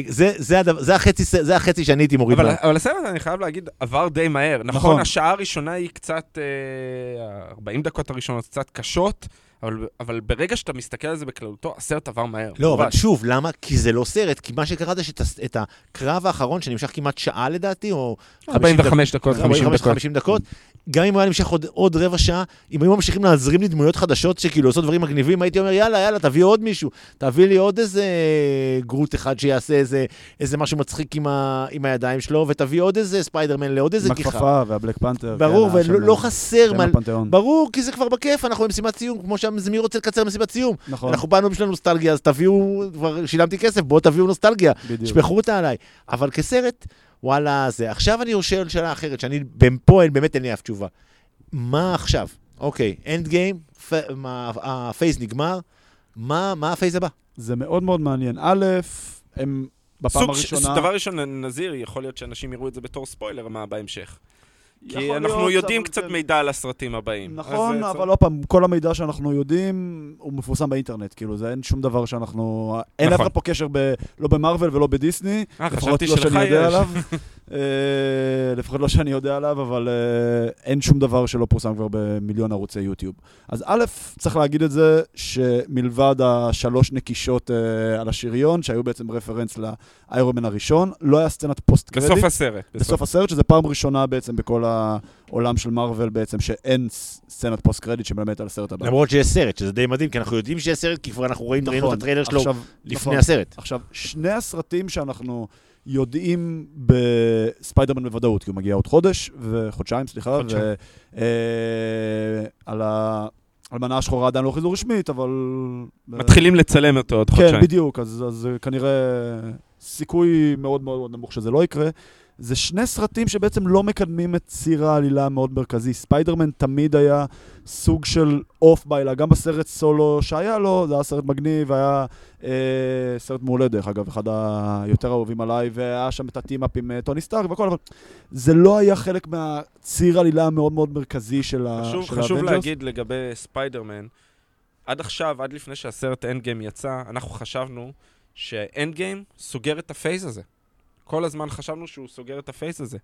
זה, זה, הדבר, זה, החצי, ס- זה החצי שאני הייתי מוריד. אבל, אבל הסרט, אני חייב להגיד, עבר די מהר. נכון, נכון. השעה הראשונה היא קצת, אה, 40 דקות הראשונות קצת קשות, אבל, אבל ברגע שאתה מסתכל על זה בכללותו, הסרט עבר מהר. לא, אבל. שוב, למה? כי זה לא סרט, כי מה שקרה זה שאת הקרב האחרון, שנמשך כמעט שעה לדעתי, או... 45 דקות, 50 דקות. 50 דקות. גם אם הוא היה נמשך עוד, עוד רבע שעה, אם היו ממשיכים להזרים לי דמויות חדשות שכאילו עושות דברים מגניבים, הייתי אומר, יאללה, יאללה, תביא עוד מישהו. תביא לי עוד איזה גרוט אחד שיעשה איזה, איזה משהו מצחיק עם, ה, עם הידיים שלו, ותביא עוד איזה ספיידרמן לעוד איזה עם גיחה. הכפפה והבלק פנתר. ברור, כן, ולא לא חסר מה... ברור, כי זה כבר בכיף, אנחנו במסיבת סיום, כמו, ש... שם, מי רוצה לקצר מסיבת סיום? נכון, אנחנו באנו בשביל נוסטלגיה, אז תביאו, כבר שילמתי כסף, בואו תביאו נוסטלגיה. בדיוק. שפכו אותה עליי. אבל כסרט, וואלה, זה. עכשיו אני שואל שאלה אחרת, שאני פה אין- באמת אין לי אף תשובה. מה עכשיו? אוקיי, אנד גיים, ה phase נגמר, מה מה ה phase הבא? זה מאוד מאוד מעניין. א', הם בפעם סוג ש- הראשונה... דבר ראשון, נזהיר, יכול להיות שאנשים יראו את זה בתור ספוילר, מה בהמשך. כי אנחנו להיות, יודעים קצת כן. מידע על הסרטים הבאים. נכון, אה, אבל עוד פעם, כל המידע שאנחנו יודעים, הוא מפורסם באינטרנט, כאילו, זה אין שום דבר שאנחנו... אין נכון. אף אחד פה קשר ב... לא במרוויל ולא בדיסני, אה, לפחות לא שאני יודע. עליו. אה, לפחות לא שאני יודע עליו, אבל אה, אין שום דבר שלא פורסם כבר במיליון ערוצי יוטיוב. אז א', צריך להגיד את זה, שמלבד השלוש נקישות אה, על השריון, שהיו בעצם רפרנס לאיירומן הראשון, לא היה סצנת post credit. בסוף הסרט. בסוף הסרט, שזה פעם ראשונה בעצם בכל העולם של מארוול בעצם, שאין סצנת post credit שמלמדת על הסרט הבא. למרות שיש סרט, שזה די מדהים, כי אנחנו יודעים שיש סרט, כי כבר אנחנו רואים, ראינו את נכון. הטריילר שלו עכשיו, לפני נכון. הסרט. עכשיו, שני הסרטים שאנחנו יודעים בספיידרמן בוודאות, כי הוא מגיע עוד חודש וחודשיים, סליחה. ועל ה... אלמנה השחורה עדיין לא אישרו רשמית, אבל... מתחילים לצלם אותו עוד כן, חודשיים. בדיוק, אז, אז זה כנראה סיכוי מאוד מאוד נמוך שזה לא יקרה. זה שני סרטים שבעצם לא מקדמים את ציר העלילה המאוד מרכזי. ספיידרמן תמיד היה סוג של off בעלילה, גם בסרט סולו שהיה לו, זה היה סרט מגניב, היה אה, סרט מעולה דרך אגב, אחד היותר אהובים עליי, והיה שם את ה team-up עם אה, טוני סטארק והכל, אבל זה לא היה חלק מהציר העלילה המאוד מאוד מרכזי של ה- חשוב, של חשוב האבנג'רס. להגיד לגבי ספיידרמן, עד עכשיו, עד לפני שהסרט אנד גיים יצא, אנחנו חשבנו שאנד גיים סוגר את ה phase הזה. כל הזמן חשבנו שהוא סוגר את ה phase הזה.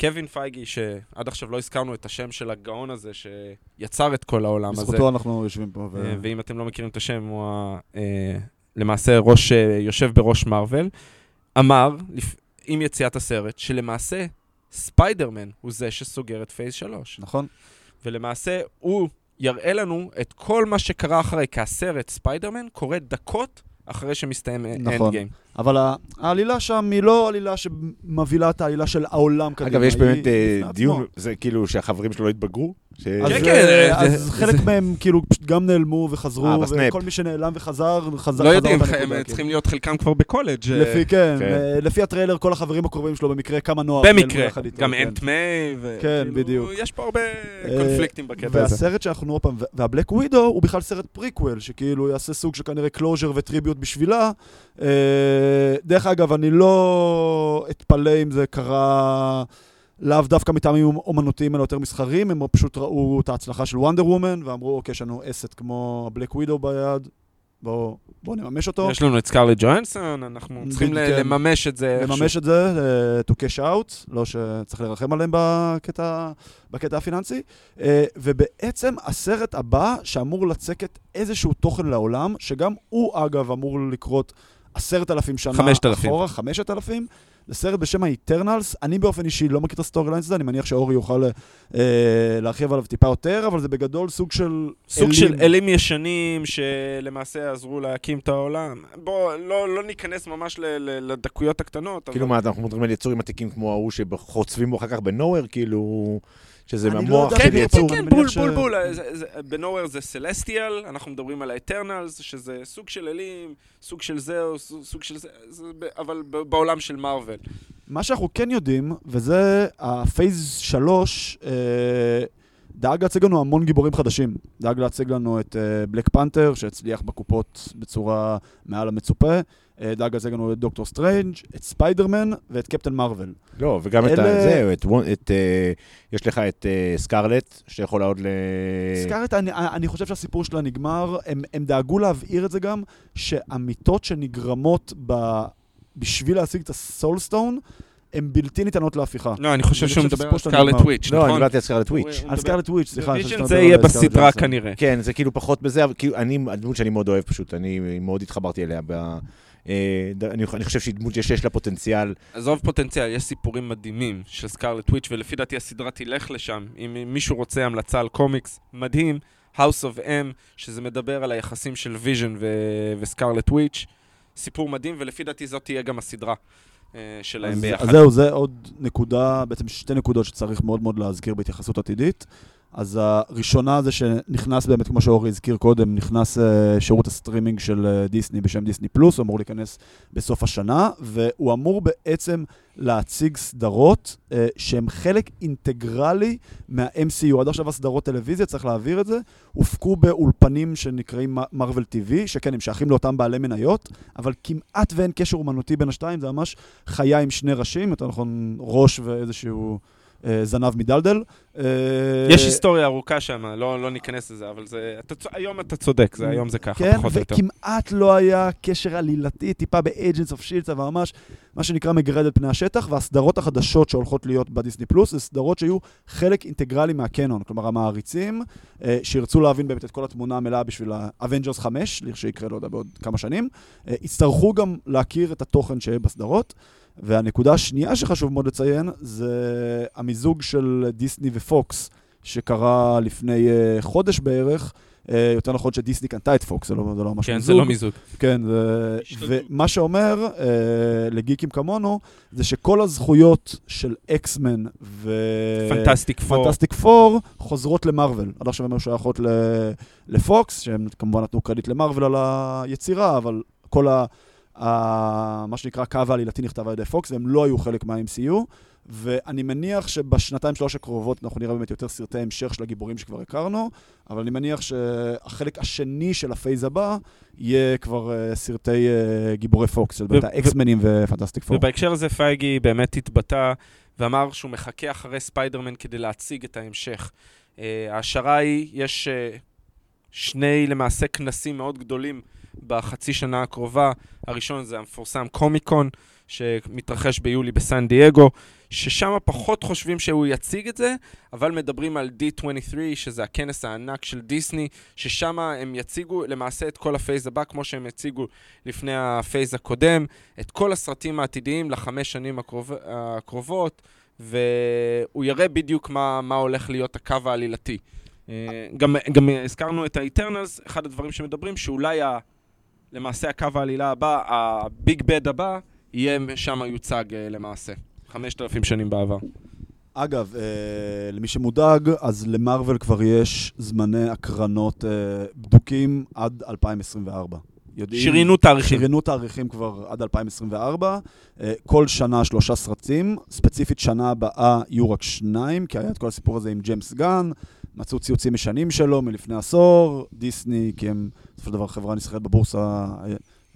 קווין פייגי, שעד עכשיו לא הזכרנו את השם של הגאון הזה שיצר את כל העולם הזה, בזכותו אנחנו יושבים פה. ו... אה, ואם אתם לא מכירים את השם, הוא ה- אה, למעשה ראש, אה, יושב בראש מארוול, אמר, עם יציאת הסרט, שלמעשה ספיידרמן הוא זה שסוגר את phase 3. נכון. ולמעשה הוא יראה לנו את כל מה שקרה אחרי, כי הסרט ספיידרמן קורה דקות אחרי שמסתיים אנד נכון. גיים. אבל העלילה שם היא לא עלילה שמובילה את העלילה של העולם קדימה. אגב, יש באמת אה. דיון, זה כאילו שהחברים שלו לא התבגרו? ש- אז, כן, אה, כן, אז זה- חלק מהם כאילו פשוט גם נעלמו וחזרו, אה. וכל מי שנעלם וחזר, חזר לא יודעים, הם נקודה, צריכים. להיות חלקם כבר בקולג'. אה, לפי, כן, כן. אה, לפי הטריילר, כל החברים הקרובים שלו במקרה כמה נוער. במקרה, גם כן. Aunt May, ו- כן, בדיוק. יש פה הרבה אה, קונפליקטים בקטע הזה. והסרט שאנחנו עוד פעם, והבלק ווידו הוא בכלל סרט פריקוול, שכאילו יעשה סוג של כנראה closure ו tribute בשבילה. אה, דרך אגב, אני לא אתפלא אם זה קרה לאו דווקא מטעמים אומנותיים אלא יותר מסחריים, הם פשוט ראו את ההצלחה של וונדר וומן, ואמרו, אוקיי, יש לנו asset כמו הבלק ווידו ביד, בואו בוא נממש אותו. יש לנו את סקארלט ג'ואנסון, אנחנו צריכים כן. לממש את זה. לממש את זה, אה, to cash out, לא שצריך לרחם עליהם בקטע, בקטע הפיננסי. אה, ובעצם הסרט הבא שאמור לצקת איזשהו תוכן לעולם, שגם הוא אגב אמור לקרות עשרת אלפים שנה חמשת אלפים. אחורה, חמשת אלפים. זה סרט בשם ה-Eternals, אני באופן אישי לא מכיר את ה story lines הזה, אני מניח שאורי יוכל אה, להרחיב עליו טיפה יותר, אבל זה בגדול סוג של סוג של אלים ישנים שלמעשה עזרו להקים את העולם. בואו, לא, לא ניכנס ממש ל- ל- לדקויות הקטנות, כאילו אבל... מה, אנחנו מדברים על יצורים עתיקים כמו ההוא שחוצבים בו אחר כך בנוהר, כאילו, שזה המוח כן, של כן, יצור. כן, אני כן, בול, בול, בול. זה- זה- ב Knowhere זה Celestial, אנחנו מדברים על האטרנלס, שזה סוג של אלים, סוג של זהו, סוג- סוג של זה, זה ב- אבל ב- בעולם של מארוול. מה שאנחנו כן יודעים, וזה ה phase 3, אה, דאג להציג לנו המון גיבורים חדשים. דאג להציג לנו את אה, בלק פנתר, שהצליח בקופות בצורה מעל המצופה. אה, דאג להציג לנו את דוקטור סטרנג', את ספיידרמן ואת קפטן מרוויל. לא, וגם את אלה- ה... זהו, את את... אה, יש לך את אה, סקרלט, שיכולה עוד ל... סקארט, אני, אני חושב שהסיפור שלה נגמר. הם, הם דאגו להבהיר את זה גם, שהמיתות שנגרמות ב, בשביל להשיג את ה Soul Stone, הן בלתי ניתנות להפיכה. לא, אני חושב אני שהוא מדבר על סקארלט. וויץ', לא, אני נכון? דיברתי על סקרלט וויץ'. על סקארלט וויץ', סליחה. אני זה יהיה סקארלט בסדרה. כנראה. כן, זה כאילו פחות בזה, אבל כאילו, אני, הדמות שאני מאוד אוהב פשוט, אני מאוד התחברתי אליה. אה, אני, אני חושב שהיא דמות שיש לה פוטנציאל. עזוב פוטנציאל, יש סיפורים מדהימים של סקארלט וויץ', ולפי דעתי הסדרה תלך לשם. אם מישהו רוצה המלצה על קומיקס, מדהים, House of M, שזה מדבר על היחסים של ויז'ן וסקארלט וויץ', סיפור מדהים, ולפי דעתי זאת תהיה גם הסדרה שלהם אז, ביחד. אז זהו, זה עוד נקודה, בעצם שתי נקודות שצריך מאוד מאוד להזכיר בהתייחסות עתידית. אז הראשונה זה שנכנס באמת, כמו שאורי הזכיר קודם, נכנס אה, שירות הסטרימינג של אה, דיסני בשם דיסני פלוס, הוא אמור להיכנס בסוף השנה, והוא אמור בעצם להציג סדרות אה, שהן חלק אינטגרלי מה-MCU. עד עכשיו הסדרות טלוויזיה, צריך להעביר את זה, הופקו באולפנים שנקראים מרוויל TV, שכן, הם שייכים לאותם בעלי מניות, אבל כמעט ואין קשר אומנותי בין השתיים, זה ממש חיה עם שני ראשים, יותר נכון ראש ואיזשהו... אה, זנב מדלדל. אה, יש היסטוריה ארוכה שם, לא, לא ניכנס לזה, אבל זה, אתה, היום אתה צודק, זה, היום זה ככה, כן, פחות או יותר. כן, וכמעט לא היה קשר עלילתי, טיפה ב-Agents of Shields, אבל ממש, מה שנקרא מגרד על פני השטח, והסדרות החדשות שהולכות להיות בדיסני פלוס, זה סדרות שיהיו חלק אינטגרלי מהקנון, כלומר המעריצים, אה, שירצו להבין באמת את כל התמונה המלאה בשביל ה-Avengers 5, שיקרה, לא יודע, בעוד כמה שנים, יצטרכו גם להכיר את התוכן שיהיה בסדרות. והנקודה השנייה שחשוב מאוד לציין, זה המיזוג של דיסני ופוקס, שקרה לפני uh, חודש בערך. Uh, יותר נכון שדיסני קנתה את פוקס, זה לא, זה לא ממש כן, מיזוג. כן, זה לא מיזוג. כן, זה... ומה שאומר uh, לגיקים כמונו, זה שכל הזכויות של אקסמן ו... פנטסטיק פור. פנטסטיק פור חוזרות למרוויל. עד עכשיו הם היו שייכות לפוקס, שהם כמובן נתנו קרדיט למרוויל על היצירה, אבל כל ה... מה שנקרא קו העלילתי נכתב על ידי פוקס, והם לא היו חלק מה-MCU, ואני מניח שבשנתיים שלוש הקרובות אנחנו נראה באמת יותר סרטי המשך של הגיבורים שכבר הכרנו, אבל אני מניח שהחלק השני של ה phase הבא יהיה כבר אה, סרטי אה, גיבורי פוקס, זאת אומרת האקסמנים ופנטסטיק פור. ובהקשר הזה פייגי באמת התבטא ואמר שהוא מחכה אחרי ספיידרמן כדי להציג את ההמשך. אה, ההשערה היא, יש אה, שני למעשה כנסים מאוד גדולים בחצי שנה הקרובה. הראשון זה המפורסם קומיקון, שמתרחש ביולי בסן דייגו, ששם פחות חושבים שהוא יציג את זה, אבל מדברים על D23, שזה הכנס הענק של דיסני, ששם הם יציגו למעשה את כל ה phase הבא, כמו שהם הציגו לפני ה phase הקודם, את כל הסרטים העתידיים לחמש שנים הקרוב, הקרובות, והוא יראה בדיוק מה, מה הולך להיות הקו העלילתי. אה, גם, גם הזכרנו את האיטרנלס, אחד הדברים שמדברים, שאולי. למעשה הקו העלילה הבא, ה big bad הבא, יהיה שם יוצג אה, למעשה. 5,000 שנים בעבר. אגב, אה, למי שמודאג, אז למרוויל כבר יש זמני הקרנות אה, בדוקים עד 2024. יודעים... שריינו תאריכים. שריינו תאריכים כבר עד 2024. אה, כל שנה שלושה סרטים. ספציפית שנה הבאה יהיו רק שניים, כי היה את כל הסיפור הזה עם ג'יימס גן. מצאו ציוצים משנים שלו מלפני עשור, דיסני, כי הם בסופו של דבר חברה נסחרת בבורסה,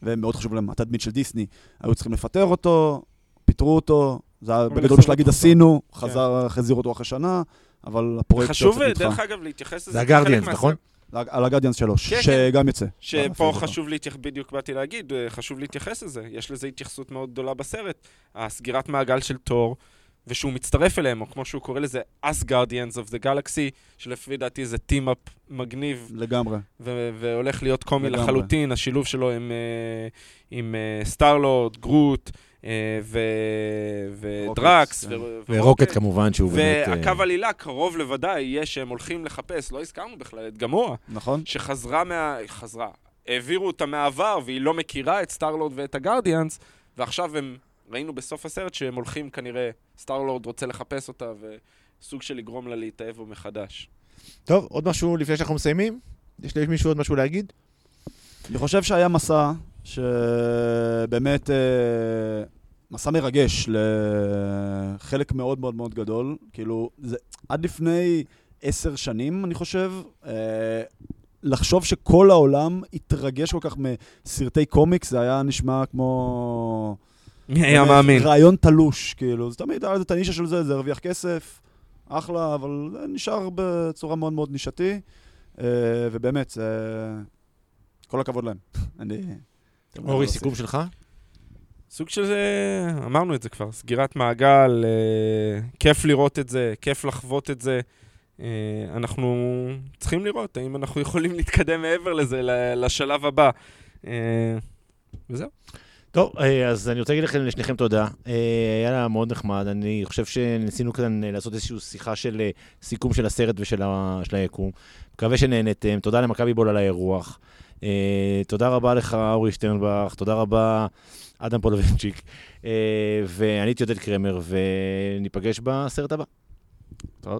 ומאוד חשוב להם התדמית של דיסני, היו צריכים לפטר אותו, פיטרו אותו, זה היה בגדול בשביל להגיד עשינו, כן. חזר, חזיר אותו אחרי שנה, אבל הפרויקט חשוב, דרך אגב, להתייחס לזה. זה הגרדיאנס, נכון? על הגרדיאנס שלוש, כן, כן. שגם יוצא. שפה חשוב להתייחס, בדיוק באתי להגיד, אה, חשוב להתייחס לזה. יש לזה התייחסות מאוד גדולה בסרט. הסגירת מעגל של תור, ושהוא מצטרף אליהם, או כמו שהוא קורא לזה, Us Guardians of the Galaxy, שלפי דעתי זה טים-אפ מגניב. לגמרי. והולך להיות קומי לגמרי. לחלוטין, השילוב שלו עם, uh, עם סטארלורד, uh, גרוט. uh, ודרקס. ורוקט כמובן, שהוא באמת... והקו אה... עלילה קרוב לוודאי יהיה שהם הולכים לחפש, לא הזכרנו בכלל את גמורה. נכון. שחזרה מה... חזרה. העבירו אותה מהעבר, והיא לא מכירה את סטארלורד ואת הגרדיאנס, ועכשיו הם ראינו בסוף הסרט שהם הולכים כנראה, סטארלורד רוצה לחפש אותה, וסוג של לגרום לה להתאהב בו מחדש. טוב, עוד משהו לפני שאנחנו מסיימים? יש למישהו עוד משהו להגיד? אני חושב שהיה מסע שבאמת, אה, מסע מרגש לחלק מאוד מאוד מאוד גדול. כאילו, זה עד לפני עשר שנים, אני חושב, אה, לחשוב שכל העולם התרגש כל כך מסרטי קומיקס, זה היה נשמע כמו... מי היה מאמין? רעיון תלוש, כאילו, זה תמיד היה את הנישה של זה, זה הרוויח כסף, אחלה, אבל זה נשאר בצורה מאוד מאוד נישתי, אה, ובאמת, זה... כל הכבוד להם. אני... אורי, סיכום שלך? סוג של זה, אמרנו את זה כבר, סגירת מעגל, אה, כיף לראות את זה, כיף לחוות את זה. אה, אנחנו צריכים לראות האם אנחנו יכולים להתקדם מעבר לזה, לשלב הבא. אה, וזהו. טוב, אה, אז אני רוצה להגיד לכם, לשניכם תודה. אה, היה לה מאוד נחמד. אני חושב שניסינו כאן אה, לעשות איזושהי שיחה של סיכום של הסרט ושל היקום. מקווה שנהנתם. תודה למכבי בול על האירוח. תודה רבה לך, אורי שטרנבך. תודה רבה, אדם פולובנצ'יק. ואני הייתי עודד קרמר, וניפגש בסרט הבא. טוב.